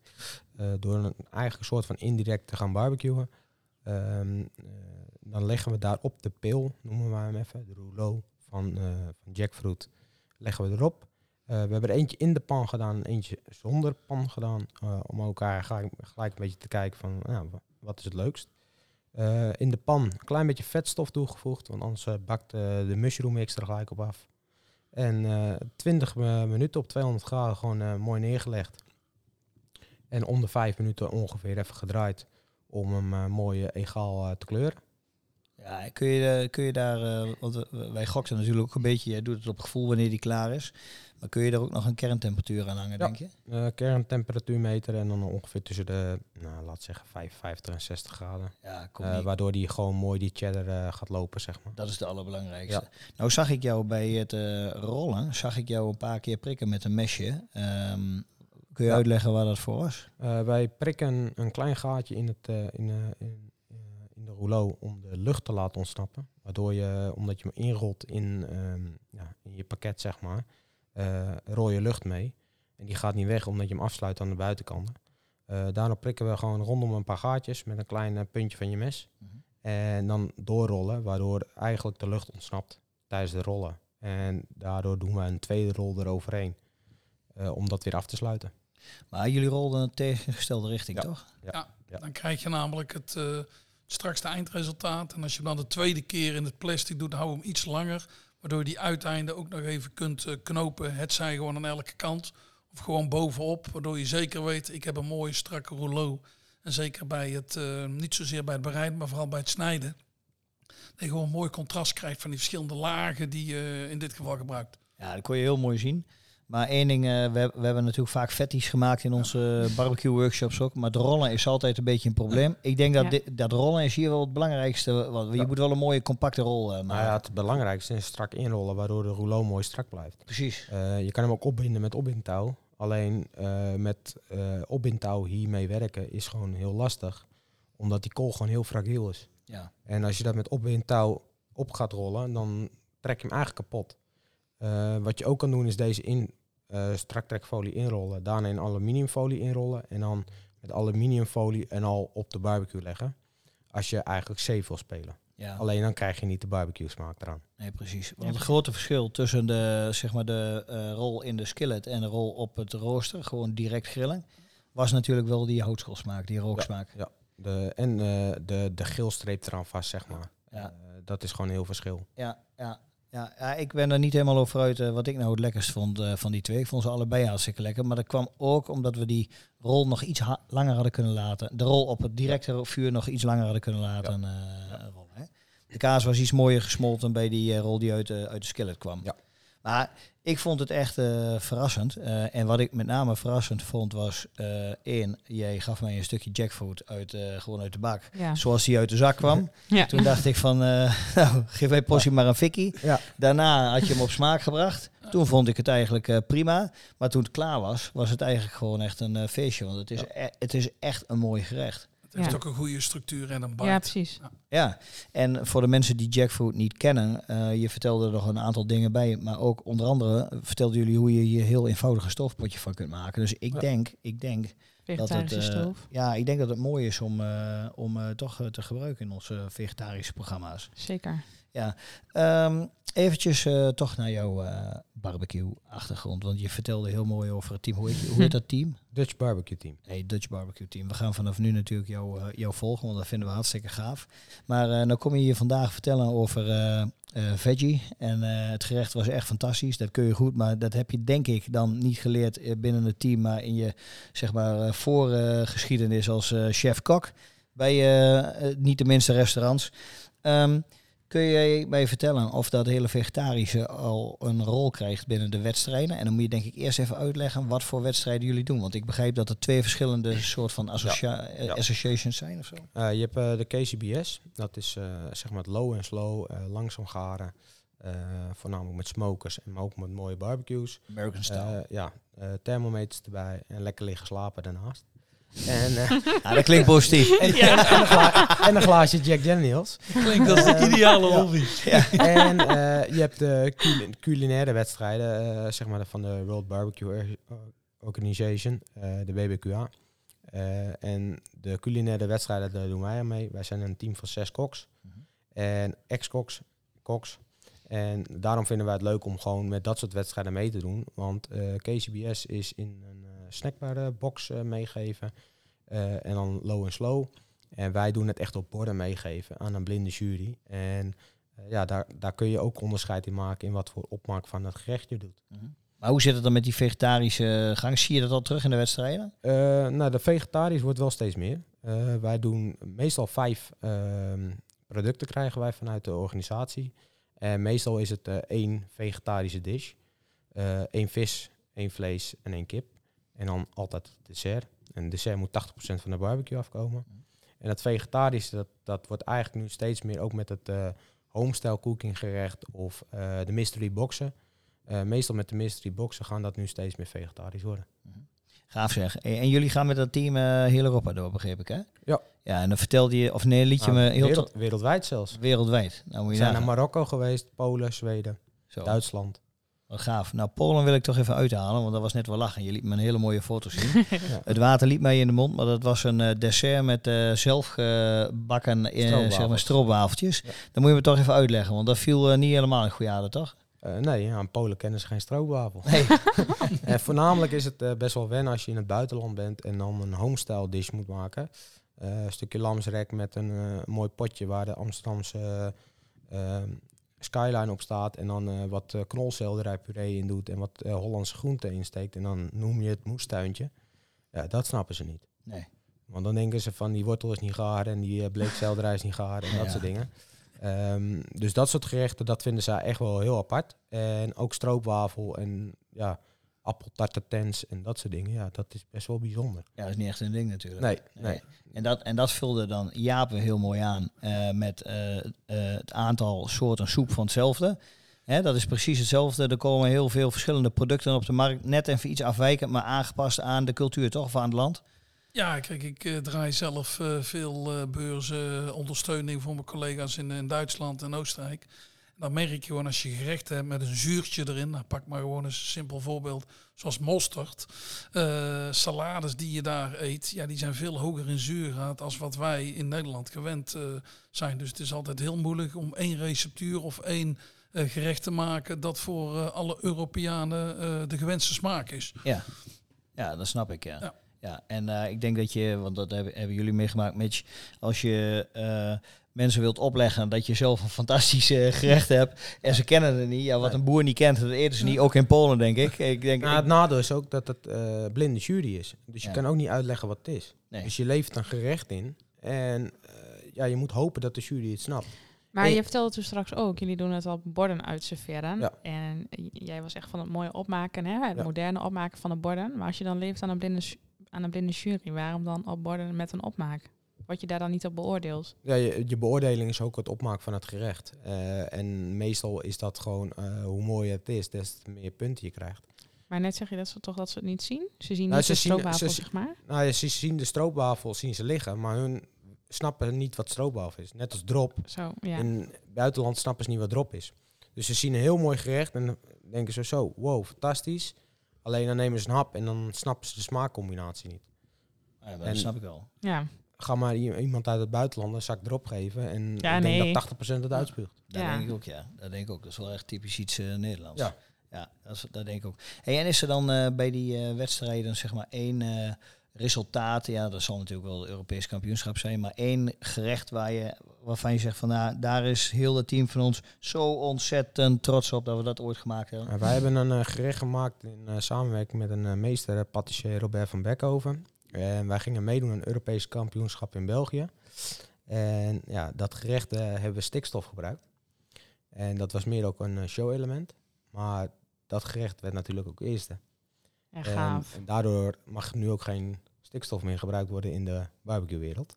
Speaker 5: Uh, door een eigenlijk soort van indirect te gaan barbecuen. Um, dan leggen we daar op de pil, noemen we hem even, de rouleau van, van jackfruit, leggen we erop. we hebben er eentje in de pan gedaan en eentje zonder pan gedaan. om elkaar gelijk, een beetje te kijken van wat is het leukst. in de pan een klein beetje vetstof toegevoegd, want anders bakt de mushroom mix er gelijk op af. En uh, 20 minuten op 200 graden gewoon uh, mooi neergelegd. En om de 5 minuten ongeveer even gedraaid om hem uh, mooi egaal te kleuren.
Speaker 1: Ja, kun je, kun je daar, want wij gokten natuurlijk ook een beetje, jij doet het op gevoel wanneer die klaar is. Maar kun je er ook nog een kerntemperatuur aan hangen, denk je?
Speaker 5: Uh, kerntemperatuur meten en dan ongeveer tussen de, nou, laat zeggen, 55 en 60 graden. Ja, uh, waardoor die gewoon mooi die cheddar uh, gaat lopen, zeg maar.
Speaker 1: Dat is de allerbelangrijkste. Ja. Nou zag ik jou bij het rollen, zag ik jou een paar keer prikken met een mesje. Um, kun je ja. uitleggen waar dat voor was?
Speaker 5: wij prikken een klein gaatje in, het, in, in, in de rouleau om de lucht te laten ontsnappen. Waardoor je, omdat je hem inrolt in, um, ja, in je pakket, zeg maar uh, rode lucht mee. En die gaat niet weg omdat je hem afsluit aan de buitenkant. Uh, daarop prikken we gewoon rondom een paar gaatjes met een klein uh, puntje van je mes. Mm -hmm. En dan doorrollen, waardoor eigenlijk de lucht ontsnapt tijdens de rollen. En daardoor doen we een tweede rol eroverheen om dat weer af te sluiten.
Speaker 1: Maar jullie rolden een tegengestelde richting,
Speaker 4: ja.
Speaker 1: toch?
Speaker 4: Ja. ja. dan krijg je namelijk het straks de eindresultaat. En als je dan de tweede keer in het plastic doet, hou hem iets langer. Waardoor je die uiteinden ook nog even kunt uh, knopen. Het zij gewoon aan elke kant. Of gewoon bovenop. Waardoor je zeker weet, ik heb een mooie strakke rouleau. En zeker bij het, uh, niet zozeer bij het bereiden, maar vooral bij het snijden. Dat je gewoon een mooi contrast krijgt van die verschillende lagen die je in dit geval gebruikt.
Speaker 1: Ja, dat kon je heel mooi zien. Maar één ding, eh, we, we hebben natuurlijk vaak vetties gemaakt in onze barbecue workshops ook. Maar de rollen is altijd een beetje een probleem. Ik denk dat
Speaker 2: Ja.
Speaker 1: dit- dat rollen is hier wel het belangrijkste. Want je
Speaker 5: Ja.
Speaker 1: moet wel een mooie compacte rol eh, maken.
Speaker 5: Maar ja, het belangrijkste is strak inrollen, waardoor de rouleau mooi strak blijft.
Speaker 1: Precies.
Speaker 5: Eh, je kan hem ook opbinden met opbindtouw. Alleen eh, met eh opbindtouw hiermee werken is gewoon heel lastig. Omdat die kool gewoon heel fragiel is.
Speaker 1: Ja.
Speaker 5: En als je dat met opbindtouw op gaat rollen, dan trek je hem eigenlijk kapot. Eh, wat je ook kan doen is deze in eh straktrekfolie inrollen. Daarna in aluminiumfolie inrollen. En dan met aluminiumfolie en al op de barbecue leggen. Als je eigenlijk safe wil spelen.
Speaker 1: Ja.
Speaker 5: Alleen dan krijg je niet de barbecue smaak eraan.
Speaker 1: Nee, precies. Want
Speaker 2: Ja,
Speaker 1: het grote verschil tussen de, zeg maar de eh, rol in de skillet en de rol op het rooster, gewoon direct grillen, was natuurlijk wel die houtskoolsmaak, die rooksmaak.
Speaker 5: De, en eh, de, de geelstreep eraan vast, zeg maar.
Speaker 1: Ja.
Speaker 5: Eh, dat is gewoon een heel verschil.
Speaker 1: Ja, ja, ja, ja, ik ben er niet helemaal over uit eh, wat ik nou het lekkerst vond eh, van die twee. Ik vond ze allebei hartstikke lekker. Maar dat kwam ook omdat we die rol nog iets ha- langer hadden kunnen laten. De rol op het directe vuur nog iets langer hadden kunnen laten eh, rollen. Hè? De kaas was iets mooier gesmolten bij die rol die uit, de uit de skillet kwam.
Speaker 5: Ja.
Speaker 1: Maar ik vond het echt eh, verrassend. Eh, en wat ik met name verrassend vond was... eh één, jij gaf mij een stukje jackfruit uit, eh, gewoon uit de bak.
Speaker 2: Ja.
Speaker 1: Zoals die uit de zak kwam. (laughs)
Speaker 2: Ja.
Speaker 1: Toen dacht ik van, eh, (laughs) nou, geef mij portie maar een fikkie.
Speaker 5: Ja.
Speaker 1: Daarna had je hem op smaak gebracht. Toen vond ik het eigenlijk eh, prima. Maar toen het klaar was, was het eigenlijk gewoon echt een eh, feestje. Want het is, e- het is echt een mooi gerecht.
Speaker 4: Het heeft
Speaker 2: Ja.
Speaker 4: ook een goede structuur en een bite.
Speaker 2: ja, precies.
Speaker 1: Ja, en voor de mensen die jackfruit niet kennen, eh, je vertelde er nog een aantal dingen bij, maar ook onder andere vertelden jullie hoe je hier heel eenvoudig een stoofpotje van kunt maken. Dus ik
Speaker 5: Ja.
Speaker 1: denk, ik denk dat het, eh,
Speaker 2: stoof.
Speaker 1: ja, ik denk dat het mooi is om, eh, om eh, toch te gebruiken in onze vegetarische programma's.
Speaker 2: Zeker.
Speaker 1: Ehm eventjes eh, toch naar jouw eh, barbecue-achtergrond. Want je vertelde heel mooi over het team. Hoe heet, hoe heet (laughs) dat team?
Speaker 5: Dutch Barbecue Team.
Speaker 1: Nee, Dutch Barbecue Team. We gaan vanaf nu natuurlijk jou, eh, jou volgen, want dat vinden we hartstikke gaaf. Maar eh nou kom je hier vandaag vertellen over veggie. En het gerecht was echt fantastisch. Dat kun je goed, maar dat heb je denk ik dan niet geleerd binnen het team, maar in je zeg maar voorgeschiedenis als chef-kok bij niet de minste restaurants. Ehm, Kun je mij vertellen of dat hele vegetarische al een rol krijgt binnen de wedstrijden? En dan moet je denk ik eerst even uitleggen wat voor wedstrijden jullie doen. Want ik begrijp dat er twee verschillende soort van associa eh,
Speaker 5: Ja.
Speaker 1: associations zijn of zo.
Speaker 5: Eh, je hebt eh, de KCBS. Dat is zeg maar het low en slow, langzaam garen. voornamelijk met smokers en maar ook met mooie barbecues.
Speaker 1: American style.
Speaker 5: Ja, thermometers erbij en lekker liggen slapen daarnaast. En, eh, (laughs)
Speaker 1: ah, dat klinkt positief.
Speaker 5: en, (laughs) en, en een gla- en een glaasje Jack Daniels.
Speaker 4: Klinkt als de ideale
Speaker 5: Ja.
Speaker 4: hobby. (laughs)
Speaker 5: en eh, je hebt de culi- culinaire wedstrijden, eh, zeg maar van de World Barbecue Or- Organization, eh, de WBQA. Eh, en de culinaire wedstrijden, daar doen wij aan mee. Wij zijn een team van zes koks
Speaker 1: Mhm.
Speaker 5: en ex-koks. Koks. En daarom vinden wij het leuk om gewoon met dat soort wedstrijden mee te doen. Want eh, KCBS is in een eh snackbare box eh, meegeven. Eh, en dan low en slow. En wij doen het echt op borden meegeven aan een blinde jury. En eh, ja, daar, daar kun je ook onderscheid in maken in wat voor opmaak van het gerecht je doet.
Speaker 1: Mhm. Maar hoe zit het dan met die vegetarische gang? Zie je dat al terug in de wedstrijden?
Speaker 5: Nou, de vegetarisch wordt wel steeds meer. Wij doen meestal vijf ehm, producten krijgen wij vanuit de organisatie. En meestal is het één vegetarische dish. Één vis, één vlees en één kip. En dan altijd het dessert. En het dessert moet 80% van de barbecue afkomen. En het vegetarische, dat, dat wordt eigenlijk nu steeds meer ook met het eh homestyle cooking gerecht of eh, de mystery boxen. Eh, meestal met de mystery boxen gaan dat nu steeds meer vegetarisch worden.
Speaker 1: Gaaf zeg. En jullie gaan met dat team heel Europa door, begreep ik hè?
Speaker 5: Ja.
Speaker 1: Ja, en dan vertelde je, of nee, liet je
Speaker 5: Nou,
Speaker 1: me heel
Speaker 5: wereld- wereldwijd zelfs.
Speaker 1: wereldwijd. Nou moet
Speaker 5: We
Speaker 1: je
Speaker 5: zijn naar. Marokko geweest, Polen, Zweden,
Speaker 1: Zo.
Speaker 5: Duitsland.
Speaker 1: Wat gaaf. Nou, Polen wil ik toch even uithalen, want dat was net wel lachen. Je liet me een hele mooie foto zien. (laughs)
Speaker 5: Ja.
Speaker 1: Het water liep mij in de mond, maar dat was een eh, dessert met eh zelfgebakken eh, zeg maar stroopwafeltjes.
Speaker 5: Ja.
Speaker 1: Dan moet je me toch even uitleggen, want dat viel niet helemaal in goede aarde, toch?
Speaker 5: Eh, nee, aan Polen kennen ze geen stroopwafel.
Speaker 1: Nee. (laughs)
Speaker 5: en voornamelijk is het eh, best wel wennen als je in het buitenland bent en dan een homestyle dish moet maken. Eh, een stukje lamsrek met een eh, mooi potje waar de Amsterdamse skyline op staat. En dan eh, wat uh, knolselderijpuree in doet en wat eh, Hollandse groenten insteekt. En dan noem je het moestuintje. Ja, dat snappen ze niet.
Speaker 1: Nee.
Speaker 5: Want dan denken ze van die wortel is niet gaar en die bleekselderij is niet gaar en
Speaker 1: Ja.
Speaker 5: dat soort dingen. Ehm, dus dat soort gerechten, dat vinden zij echt wel heel apart. En ook stroopwafel en ja, appeltartatens en dat soort dingen. Ja, dat is best wel bijzonder.
Speaker 1: Ja, dat is niet echt een ding natuurlijk.
Speaker 5: Nee, nee.
Speaker 1: En, dat, en dat vulde dan Jaap heel mooi aan eh, met eh, eh, het aantal soorten soep van hetzelfde. Hè, dat is precies hetzelfde. Er komen heel veel verschillende producten op de markt. Net even iets afwijkend, maar aangepast aan de cultuur toch, of aan het land.
Speaker 4: Ja, kijk, ik draai zelf veel beurzen, ondersteuning voor mijn collega's in, in Duitsland en Oostenrijk. Dan merk je gewoon als je gerecht hebt met een zuurtje erin, nou, pak maar gewoon eens een simpel voorbeeld, zoals mosterd. Eh, salades die je daar eet, ja, die zijn veel hoger in zuurgraad als wat wij in Nederland gewend eh, zijn. Dus het is altijd heel moeilijk om één receptuur of één eh, gerecht te maken dat voor alle Europeanen de gewenste smaak is.
Speaker 1: Ja, ja dat snap ik, ja.
Speaker 4: Ja.
Speaker 1: ja. en ik denk dat je, want dat hebben, hebben jullie meegemaakt, Mitch, als je mensen wilt opleggen dat je zelf een fantastisch eh, gerecht hebt en ze kennen het niet, ja, wat een boer niet kent, dat eten ze niet, ook in Polen denk ik. Ik denk,
Speaker 5: Nou, het nadeel is ook dat het eh, blinde jury is. Dus je
Speaker 1: Ja.
Speaker 5: kan ook niet uitleggen wat het is.
Speaker 1: nee.
Speaker 5: Dus je levert een gerecht in. En eh, ja, je moet hopen dat de jury het snapt.
Speaker 2: Maar je vertelde toen straks ook, jullie doen het al borden uitserveren.
Speaker 5: Ja.
Speaker 2: En jij was echt van het mooie opmaken, hè? het
Speaker 5: Ja.
Speaker 2: moderne opmaken van de borden. Maar als je dan leeft aan een blinde, aan een blinde jury, waarom dan op borden met een opmaak? Word je daar dan niet op beoordeeld?
Speaker 5: Ja, je, je beoordeling is ook het opmaken van het gerecht. Eh, en meestal is dat gewoon eh, hoe mooi het is, des te meer punten je krijgt.
Speaker 2: Maar net zeg je dat ze toch dat ze het niet zien? Ze zien
Speaker 5: Nou,
Speaker 2: niet
Speaker 5: ze
Speaker 2: de
Speaker 5: zien-
Speaker 2: stroopwafel,
Speaker 5: ze-
Speaker 2: zeg maar.
Speaker 5: Nou, ja, ze zien de stroopwafel zien ze liggen, maar hun snappen niet wat stroopwafel is. Net als drop.
Speaker 2: Zo, ja.
Speaker 5: In het buitenland snappen ze niet wat drop is. Dus ze zien een heel mooi gerecht en dan denken ze zo, wow, fantastisch. Alleen dan nemen ze een hap en dan snappen ze de smaakcombinatie niet.
Speaker 1: Ja, dat
Speaker 5: en-
Speaker 1: snap ik wel.
Speaker 2: ja.
Speaker 5: Ga maar iemand uit het buitenland een zak drop geven en
Speaker 2: Ja,
Speaker 5: ik
Speaker 2: nee.
Speaker 5: denk dat 80% het uitspuugt.
Speaker 1: Dat
Speaker 2: Ja.
Speaker 1: denk ik ook, ja. Dat denk ik ook. Dat is wel echt typisch iets eh, Nederlands.
Speaker 5: Ja.
Speaker 1: Ja, dat, is, dat denk ik ook. Hey, en is er dan eh, bij die eh, wedstrijden zeg maar één eh, resultaat, ja, dat zal natuurlijk wel het Europees kampioenschap zijn, maar één gerecht waar je, waarvan je zegt van nou, daar is heel het team van ons zo ontzettend trots op dat we dat ooit gemaakt hebben.
Speaker 5: Uh, wij hebben een gerecht gemaakt in eh, samenwerking met een meester, patissier Robert van Beckhoven. En wij gingen meedoen aan een Europees kampioenschap in België. En ja, dat gerecht eh, hebben we stikstof gebruikt. En dat was meer ook een eh, show-element. Maar dat gerecht werd natuurlijk ook eerste.
Speaker 2: En gaaf.
Speaker 5: en daardoor mag nu ook geen stikstof meer gebruikt worden in de barbecue-wereld.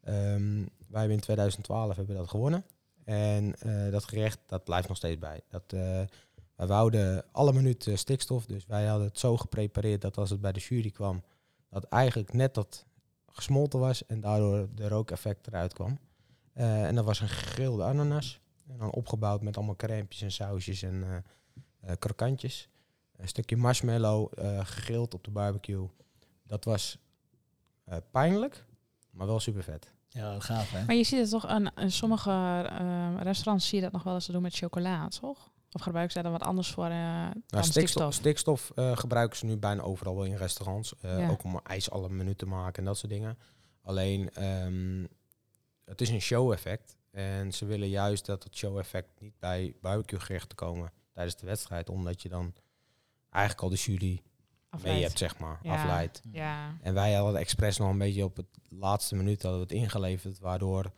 Speaker 5: Ehm, wij hebben in 2012 hebben dat gewonnen. En eh, dat gerecht, dat blijft nog steeds bij. Dat, eh, wij wouden alle minuten stikstof. Dus wij hadden het zo geprepareerd dat als het bij de jury kwam, dat eigenlijk net dat gesmolten was en daardoor de rookeffect eruit kwam. Eh, en dat was een gegrilde ananas. En dan opgebouwd met allemaal crèmpjes en sausjes en eh eh, krokantjes. Een stukje marshmallow eh, gegrild op de barbecue. Dat was eh, pijnlijk, maar wel super vet.
Speaker 1: Ja, gaaf hè.
Speaker 2: Maar je ziet het toch aan, sommige restaurants zie je dat nog wel eens doen met chocola, toch? Of gebruiken ze daar dan wat anders voor eh dan
Speaker 5: Nou,
Speaker 2: stikstof?
Speaker 5: stikstof stikstof eh, gebruiken ze nu bijna overal wel in restaurants. Eh,
Speaker 2: Ja.
Speaker 5: Ook om ijs alle minuten te maken en dat soort dingen. Alleen, ehm, het is een show-effect. En ze willen juist dat het show-effect niet bij barbecue gerechten komen tijdens de wedstrijd. Omdat je dan eigenlijk al de jury mee
Speaker 2: Afleidt.
Speaker 5: hebt, zeg maar,
Speaker 2: Ja.
Speaker 5: afleidt.
Speaker 2: Ja,
Speaker 5: En wij hadden het expres nog een beetje op het laatste minuut hadden we het ingeleverd, waardoor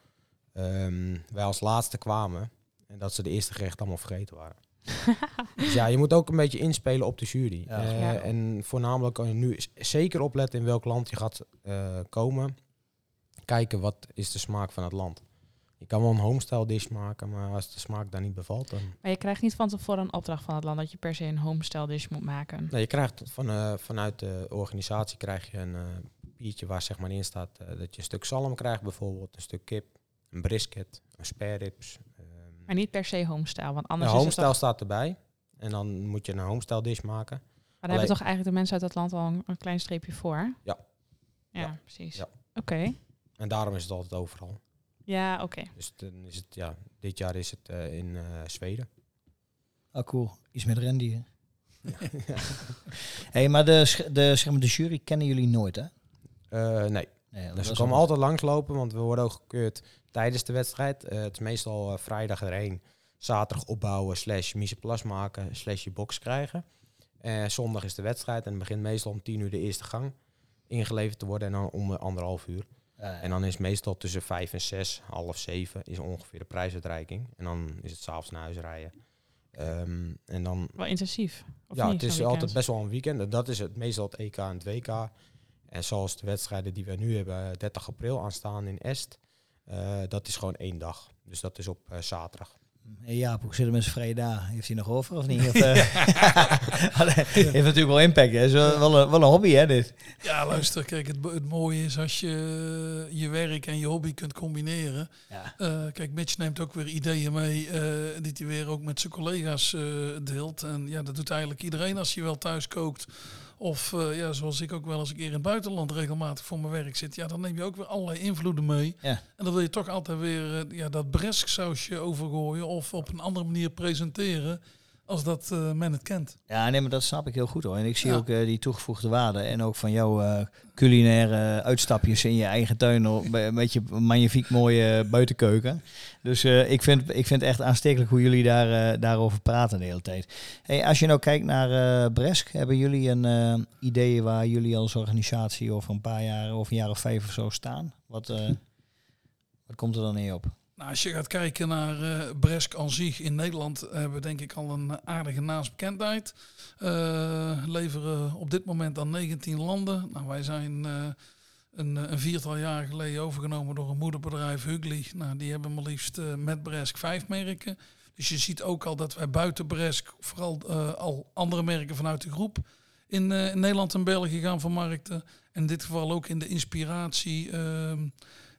Speaker 5: ehm, wij als laatste kwamen en dat ze de eerste gerecht allemaal vergeten waren. (laughs) dus ja, je moet ook een beetje inspelen op de jury.
Speaker 1: Ja.
Speaker 5: Eh,
Speaker 2: Ja.
Speaker 5: En voornamelijk kan je nu zeker opletten in welk land je gaat eh, komen. Kijken wat is de smaak van het land. Je kan wel een homestyle dish maken, maar als de smaak daar niet bevalt, dan...
Speaker 2: maar je krijgt niet van tevoren een opdracht van het land dat je per se een homestyle dish moet maken.
Speaker 5: Nee, je krijgt van, eh, vanuit de organisatie krijg je een eh papiertje waar zeg maar in staat dat je een stuk zalm krijgt, bijvoorbeeld een stuk kip, een brisket, een spare ribs.
Speaker 2: Maar niet per se homestyle, want anders is het
Speaker 5: homestyle
Speaker 2: toch,
Speaker 5: staat erbij. En dan moet je een homestyle dish maken.
Speaker 2: maar daar hebben toch eigenlijk de mensen uit het land al een, een klein streepje voor?
Speaker 5: Ja.
Speaker 2: Ja,
Speaker 5: Ja.
Speaker 2: precies.
Speaker 5: Ja.
Speaker 2: Oké.
Speaker 5: En daarom is het altijd overal.
Speaker 2: Ja, oké.
Speaker 5: Dus dan is het, ja, dit jaar is het eh, in eh, Zweden.
Speaker 1: Oh, cool. Iets met rendieren. (laughs) hey, maar de, de, zeg maar, de jury kennen jullie nooit, hè?
Speaker 5: Eh, nee,
Speaker 1: Nee,
Speaker 5: dus ze komen altijd langslopen, want we worden ook gekeurd tijdens de wedstrijd. Eh, het is meestal eh, vrijdag erheen, zaterdag opbouwen, slash mise en place maken, slash je box krijgen. Eh, zondag is de wedstrijd en het begint meestal om tien uur de eerste gang ingeleverd te worden en dan om anderhalf uur. En dan is meestal tussen vijf en zes, half zeven, is ongeveer de prijsuitreiking. En dan is het s'avonds naar huis rijden. Ehm, en dan,
Speaker 2: Wel intensief. Of
Speaker 5: ja,
Speaker 2: niet,
Speaker 5: het is altijd best wel een weekend. En dat is het meestal het EK en het WK. En zoals de wedstrijden die we nu hebben, 30 april aanstaan in Est. eh, dat is gewoon één dag. Dus dat is op eh, zaterdag.
Speaker 1: Hey Jaap, hoe zit het met zijn vrije dagen? Heeft hij nog over of niet? (laughs) Of, eh, (laughs) heeft natuurlijk wel impact. Hè? Is wel, wel, een, wel een hobby, hè, dit?
Speaker 4: Ja, luister, kijk, het, het mooie is als je je werk en je hobby kunt combineren.
Speaker 1: Ja.
Speaker 4: Eh, kijk, Mitch neemt ook weer ideeën mee eh, die hij weer ook met zijn collega's eh, deelt. En ja, dat doet eigenlijk iedereen als je wel thuis kookt. Of eh, ja, zoals ik ook wel eens een keer in het buitenland regelmatig voor mijn werk zit. Ja, dan neem je ook weer allerlei invloeden mee.
Speaker 1: Ja.
Speaker 4: En dan wil je toch altijd weer eh, ja, dat bresk sausje overgooien of op een andere manier presenteren als dat eh, men het kent.
Speaker 1: Ja, nee, maar dat snap ik heel goed hoor. En ik zie
Speaker 4: Ja.
Speaker 1: ook eh, die toegevoegde waarde. En ook van jouw eh, culinaire uitstapjes in je eigen tuin. Met je magnifiek mooie buitenkeuken. Dus ik, vind, ik vind het echt aanstekelijk hoe jullie daar, daarover praten de hele tijd. Hey, als je nou kijkt naar Bresk, hebben jullie een idee waar jullie als organisatie over een paar jaar of een jaar of vijf of zo staan? Wat, wat komt er dan in je op?
Speaker 4: Nou, als je gaat kijken naar eh Bresk aan zich in Nederland, hebben we denk ik al een aardige naamsbekendheid. Eh leveren op dit moment aan 19 landen. Nou, wij zijn eh, een, een viertal jaar geleden overgenomen door een moederbedrijf Hugli. Nou, die hebben maar liefst met Bresk vijf merken. Dus je ziet ook al dat wij buiten Bresk vooral al andere merken vanuit de groep in, in Nederland en België gaan vermarkten. En in dit geval ook in de inspiratie ehm,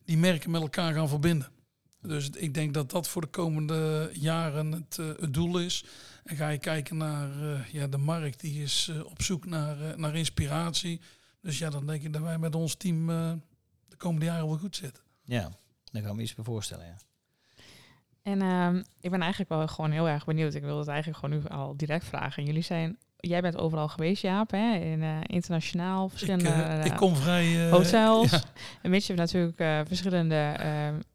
Speaker 4: die merken met elkaar gaan verbinden. Dus ik denk dat dat voor de komende jaren het, eh, het doel is. En ga je kijken naar eh, ja, de markt, die is eh, op zoek naar, eh, naar inspiratie. Dus ja, dan denk ik dat wij met ons team eh, de komende jaren wel goed zitten.
Speaker 1: Ja, daar kan ik me iets bij voorstellen. Ja.
Speaker 2: En ehm, ik ben eigenlijk wel gewoon heel erg benieuwd. Ik wil het eigenlijk gewoon nu al direct vragen. Jullie zijn, jij bent overal geweest, Jaap, hè? In uh, internationaal
Speaker 4: Ik,
Speaker 2: verschillende
Speaker 4: ik
Speaker 2: uh,
Speaker 4: kom vrij... eh,
Speaker 2: hotels. (laughs)
Speaker 4: ja.
Speaker 2: En Mitch heeft natuurlijk uh, verschillende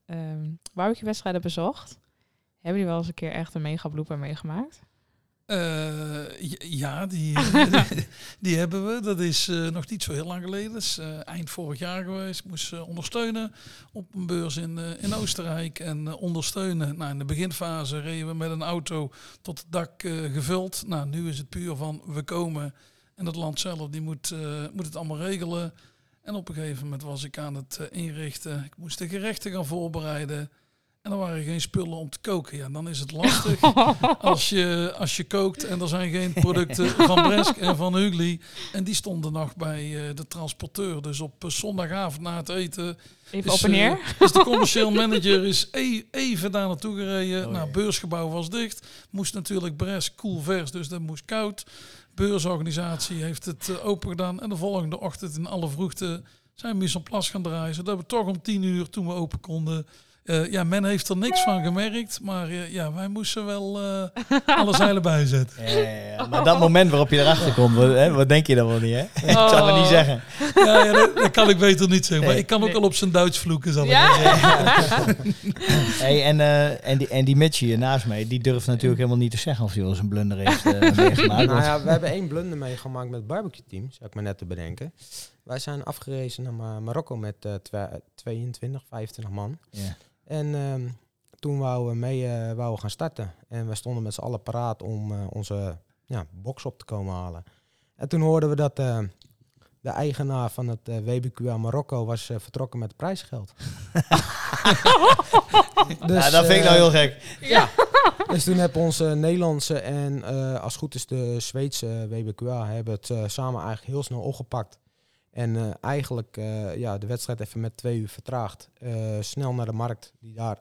Speaker 2: um, um, barbecue-wedstrijden bezocht. Hebben jullie wel eens een keer echt een mega blooper meegemaakt?
Speaker 4: Uh, ja, die, (laughs) (laughs) die hebben we. Dat is uh, nog niet zo heel lang geleden. Dat is uh, eind vorig jaar geweest. Ik moest ondersteunen op een beurs in, in Oostenrijk. En ondersteunen. Nou, in de beginfase reden we met een auto tot het dak gevuld. Nou, nu is het puur van we komen. En het land zelf die moet, moet het allemaal regelen. En op een gegeven moment was ik aan het inrichten. Ik moest de gerechten gaan voorbereiden. En er waren geen spullen om te koken. Ja, dan is het lastig (laughs) als je, als je kookt en er zijn geen producten (laughs) van Bresk en van Hugli. En die stonden nog bij uh, de transporteur. Dus op uh, zondagavond na het eten...
Speaker 2: Even is, op en neer.
Speaker 4: Is de commercieel manager is e even daar naartoe gereden. Oh, nou, beursgebouw was dicht. Moest natuurlijk Bresk koel vers, dus dat moest koud. Beursorganisatie heeft het uh, open gedaan. En de volgende ochtend in alle vroegte zijn we en place gaan draaien. Zodat we toch om tien uur, toen we open konden... Uh, ja, men heeft er niks van gemerkt, maar uh, ja, wij moesten wel uh, alle zeilen bijzetten. (laughs)
Speaker 1: Ja, ja, ja. Maar dat moment waarop je erachter komt, wat, hè, wat denk je dan wel niet, hè? Oh. Ik zal het niet zeggen.
Speaker 4: Ja, ja dat, dat, kan ik beter niet zeggen, maar ik kan ook nee. al op zijn Duits vloeken, zal
Speaker 2: ja? (laughs)
Speaker 1: hey, en, en, die, en die Mitch hier naast mij, die durft natuurlijk helemaal niet te zeggen of hij wel eens een blunder heeft (laughs) meegemaakt.
Speaker 5: nou ja, we hebben één blunder meegemaakt met het barbecue team, zou ik me net te bedenken. Wij zijn afgerezen naar Mar Marokko met uh, 22, 25 man.
Speaker 1: Ja.
Speaker 5: En uh, toen wouden we mee uh, wouden gaan starten. En we stonden met z'n allen paraat om uh, onze ja, box op te komen halen. En toen hoorden we dat uh, de eigenaar van het WBQA Marokko was vertrokken met prijsgeld.
Speaker 1: dus, (laughs) ja, dat vind ik nou heel gek. (laughs)
Speaker 5: Ja. dus toen hebben onze Nederlandse en als goed is de Zweedse WBQA hebben het samen eigenlijk heel snel opgepakt. En uh, eigenlijk uh, ja, de wedstrijd even met twee uur vertraagd. Uh, snel naar de markt, die daar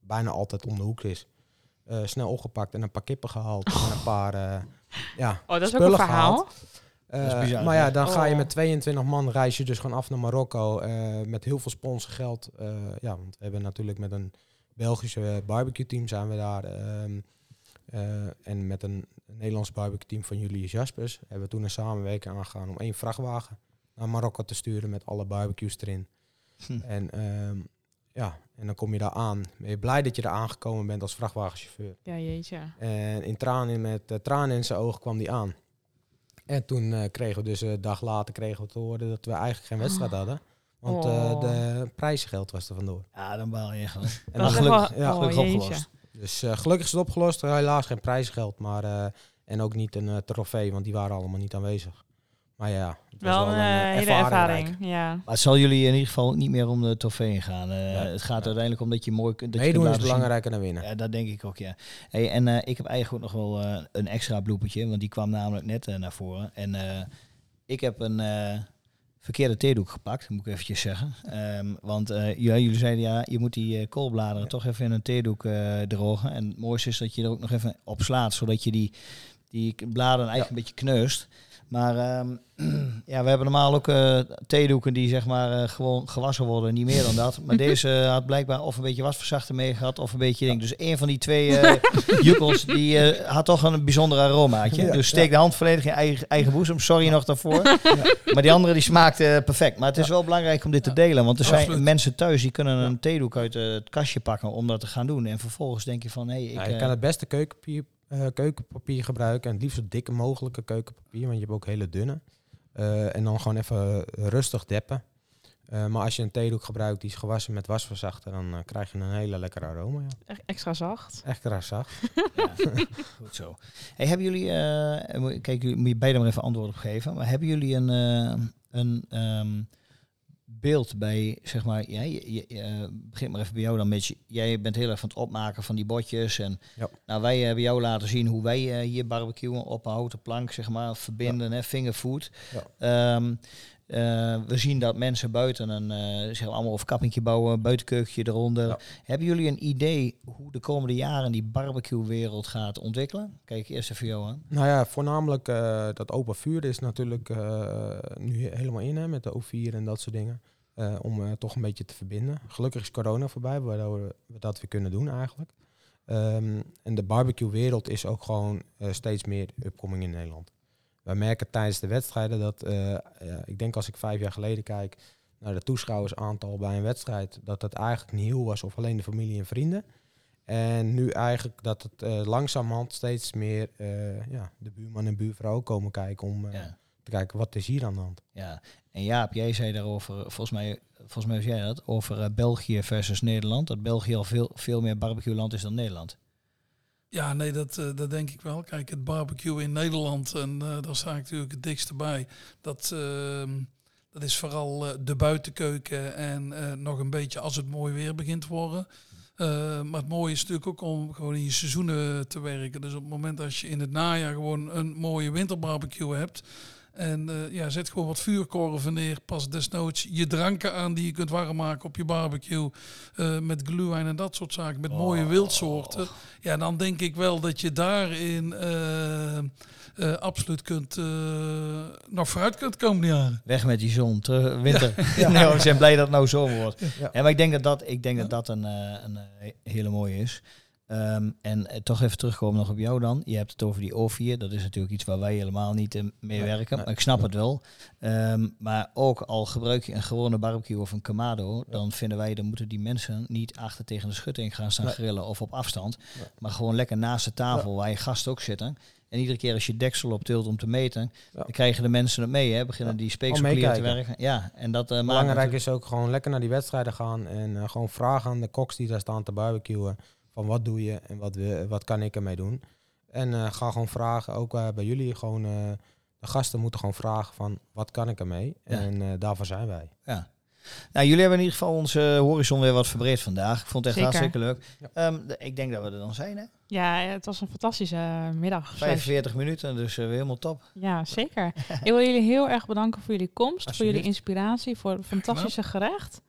Speaker 5: bijna altijd om de hoek is. snel opgepakt en een paar kippen gehaald. en een paar ja,
Speaker 2: oh, dat is
Speaker 5: spullen
Speaker 2: ook een verhaal.
Speaker 5: Bizar, maar ja, dan oh. ga je met 22 man reis je dus gewoon af naar Marokko. met heel veel sponsorgeld. ja, want we hebben natuurlijk met een Belgische barbecue team zijn we daar. ehm, en met een Nederlands barbecue team van Julius Jaspers hebben we toen een samenwerking aangegaan om één vrachtwagen naar Marokko te sturen met alle barbecues erin. Hm. En um, ja, en dan kom je daar aan. Ben je blij dat je er aangekomen bent als vrachtwagenchauffeur.
Speaker 2: Ja, jeetje.
Speaker 5: En in tranen, met uh, tranen in zijn ogen kwam die aan. En toen uh, kregen we dus een dag later kregen we te horen dat we eigenlijk geen wedstrijd hadden. Want uh,
Speaker 2: oh.
Speaker 5: de prijsgeld was er vandoor.
Speaker 1: Ja, dan baal je gewoon.
Speaker 5: En dan gelukkig, ja,
Speaker 2: oh,
Speaker 1: gelukkig opgelost.
Speaker 5: Dus eh, gelukkig is het opgelost. Helaas geen prijsgeld, maar eh, en ook niet een eh, trofee, want die waren allemaal niet aanwezig. Maar ja, het was
Speaker 2: Wel een
Speaker 5: eh,
Speaker 2: eh, hele ervaring. Ja.
Speaker 1: Maar het zal jullie in ieder geval niet meer om de trofee gaan. Eh,
Speaker 5: Ja.
Speaker 1: Het gaat uiteindelijk om dat je mooi kunt. Dat je
Speaker 5: Meedoen is belangrijker dan winnen.
Speaker 1: Ja, dat denk ik ook, ja. Hey, en eh, ik heb eigenlijk ook nog wel eh, een extra bloepertje, want die kwam namelijk net naar voren. En eh, ik heb een eh, verkeerde theedoek gepakt, moet ik eventjes zeggen. Ehm, want eh, ja, jullie zeiden, ja, je moet die koolbladeren
Speaker 5: Ja.
Speaker 1: toch even in een theedoek eh, drogen. En het mooiste is dat je er ook nog even op slaat, zodat je die, die bladeren eigenlijk een beetje kneust. Maar ehm, (clears throat) ja, we hebben normaal ook eh, theedoeken die zeg maar eh, gewoon gewassen worden, niet meer dan dat. Maar (laughs) deze had blijkbaar of een beetje wasverzachter mee gehad of een beetje ding. Dus een van die twee eh (laughs) jukkels die eh, had toch een bijzonder aromaatje.
Speaker 5: Ja,
Speaker 1: dus steek de hand volledig in eigen, eigen boezem. Sorry nog daarvoor. (laughs) Maar die andere die smaakte perfect. Maar het is wel belangrijk om dit te delen, want er zijn
Speaker 4: Absoluut.
Speaker 1: mensen thuis die kunnen een theedoek uit het kastje pakken om dat te gaan doen. En vervolgens denk je van, hé, hey, ik...
Speaker 5: Ja, je kan het beste keukenpapier, eh, keukenpapier gebruiken. En het liefst zo dikke mogelijke keukenpapier, want je hebt ook hele dunne. Eh, en dan gewoon even rustig deppen. Eh, maar als je een theedoek gebruikt die is gewassen met wasverzachter, dan krijg je een hele lekkere aroma. Ja.
Speaker 2: Extra zacht.
Speaker 5: Echt zacht. (laughs)
Speaker 1: Ja, goed zo. Hey, hebben jullie, eh, moet- kijk, jullie moet je beide maar even antwoord op geven. Maar hebben jullie een, eh, een ehm, beeld bij, zeg maar, ja, je, je, eh, begin maar even bij jou dan, Mitch. Jij bent heel erg van het opmaken van die botjes. En
Speaker 5: Ja.
Speaker 1: nou, wij hebben jou laten zien hoe wij eh, hier barbecuen op een houten plank, zeg maar, verbinden, hè, fingerfood. Ehm, eh, we zien dat mensen buiten een, eh zeg allemaal overkappingje bouwen, buitenkeukentje eronder.
Speaker 5: Ja.
Speaker 1: Hebben jullie een idee hoe de komende jaren die barbecue-wereld gaat ontwikkelen? Kijk eerst even jou aan.
Speaker 5: Nou ja, voornamelijk eh, dat open vuur is natuurlijk nu he- helemaal in hè, met de O4 en dat soort dingen. Om toch een beetje te verbinden. Gelukkig is corona voorbij, waardoor we dat weer kunnen doen eigenlijk. Ehm, en de barbecue-wereld is ook gewoon steeds meer upcoming in Nederland. Wij merken tijdens de wedstrijden dat, eh, ja, ik denk als ik vijf jaar geleden kijk naar de toeschouwersaantal bij een wedstrijd, dat het eigenlijk niet heel was of alleen de familie en vrienden. En nu eigenlijk dat het eh, langzamerhand steeds meer eh, ja, de buurman en buurvrouw komen kijken om
Speaker 1: Ja.
Speaker 5: te kijken wat is hier aan de hand.
Speaker 1: Ja, en Jaap, jij zei daarover, volgens mij, volgens mij was jij dat, over België versus Nederland. Dat België al veel, veel meer barbecue-land is dan Nederland.
Speaker 4: Ja, nee, dat, eh, dat denk ik wel. Kijk, het barbecue in Nederland, en eh, daar sta ik natuurlijk het dikste bij. Dat, ehm, dat is vooral eh, de buitenkeuken en nog een beetje als het mooi weer begint te worden. Eh, maar het mooie is natuurlijk ook om gewoon in je seizoenen te werken. Dus op het moment als je in het najaar gewoon een mooie winterbarbecue hebt. En eh, ja, zet gewoon wat vuurkorven neer. Pas desnoods je dranken aan die je kunt warm maken op je barbecue. eh, met glühwein en dat soort zaken. Met mooie wildsoorten. Ja, dan denk ik wel dat je daarin eh, absoluut kunt, nog vooruit kunt komen die jaren.
Speaker 1: Weg met die zon, terug, winter. (laughs) nee, we zijn blij dat het nou zo wordt.
Speaker 5: Ja.
Speaker 1: Ja, maar ik denk dat dat, ik denk dat, dat een, een hele mooie is. Ehm, en eh, toch even terugkomen nog op jou dan. Je hebt het over die O4. Dat is natuurlijk iets waar wij helemaal niet eh, mee werken.
Speaker 5: nee.
Speaker 1: Maar ik snap het wel. Ehm, maar ook al gebruik je een gewone barbecue of een Kamado, dan vinden wij, dan moeten die mensen niet achter tegen de schutting gaan staan grillen of op afstand. Maar gewoon lekker naast de tafel waar je gasten ook zitten. En iedere keer als je deksel op tilt om te meten,
Speaker 5: Ja.
Speaker 1: dan krijgen de mensen het mee. Hè? Beginnen
Speaker 5: Ja.
Speaker 1: die
Speaker 5: Gewoon
Speaker 1: speekselklier te werken. Ja, en dat eh maakt
Speaker 5: Belangrijk is ook gewoon lekker naar die wedstrijden gaan en eh, gewoon vragen aan de koks die daar staan te barbecuen van wat doe je en wat, wat kan ik ermee doen. En eh, ga gewoon vragen, ook eh, bij jullie gewoon, eh, de gasten moeten gewoon vragen van wat kan ik ermee.
Speaker 1: Ja.
Speaker 5: En eh, daarvoor zijn wij.
Speaker 1: Ja. Nou, jullie hebben in ieder geval onze horizon weer wat verbreed vandaag. Ik vond het echt
Speaker 2: Zeker.
Speaker 1: hartstikke leuk.
Speaker 5: Ja.
Speaker 1: Ehm, de- ik denk dat we er dan zijn, hè?
Speaker 2: Ja, het was een fantastische middag. Slash-
Speaker 1: 45 minuten, dus eh, weer helemaal top.
Speaker 2: Ja, zeker. ik wil jullie heel erg bedanken voor jullie komst, (laughs) voor jullie inspiratie, voor het fantastische gerecht.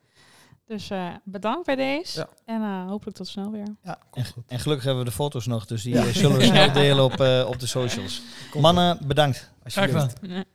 Speaker 2: Dus eh, bedankt bij deze.
Speaker 5: Ja.
Speaker 2: En eh, hopelijk tot snel weer.
Speaker 1: Ja, en, en gelukkig hebben we de foto's nog, dus die eh, zullen we (laughs) snel delen op, eh, op de socials. Mannen, bedankt.
Speaker 4: Graag gedaan.
Speaker 5: Alsjeblieft.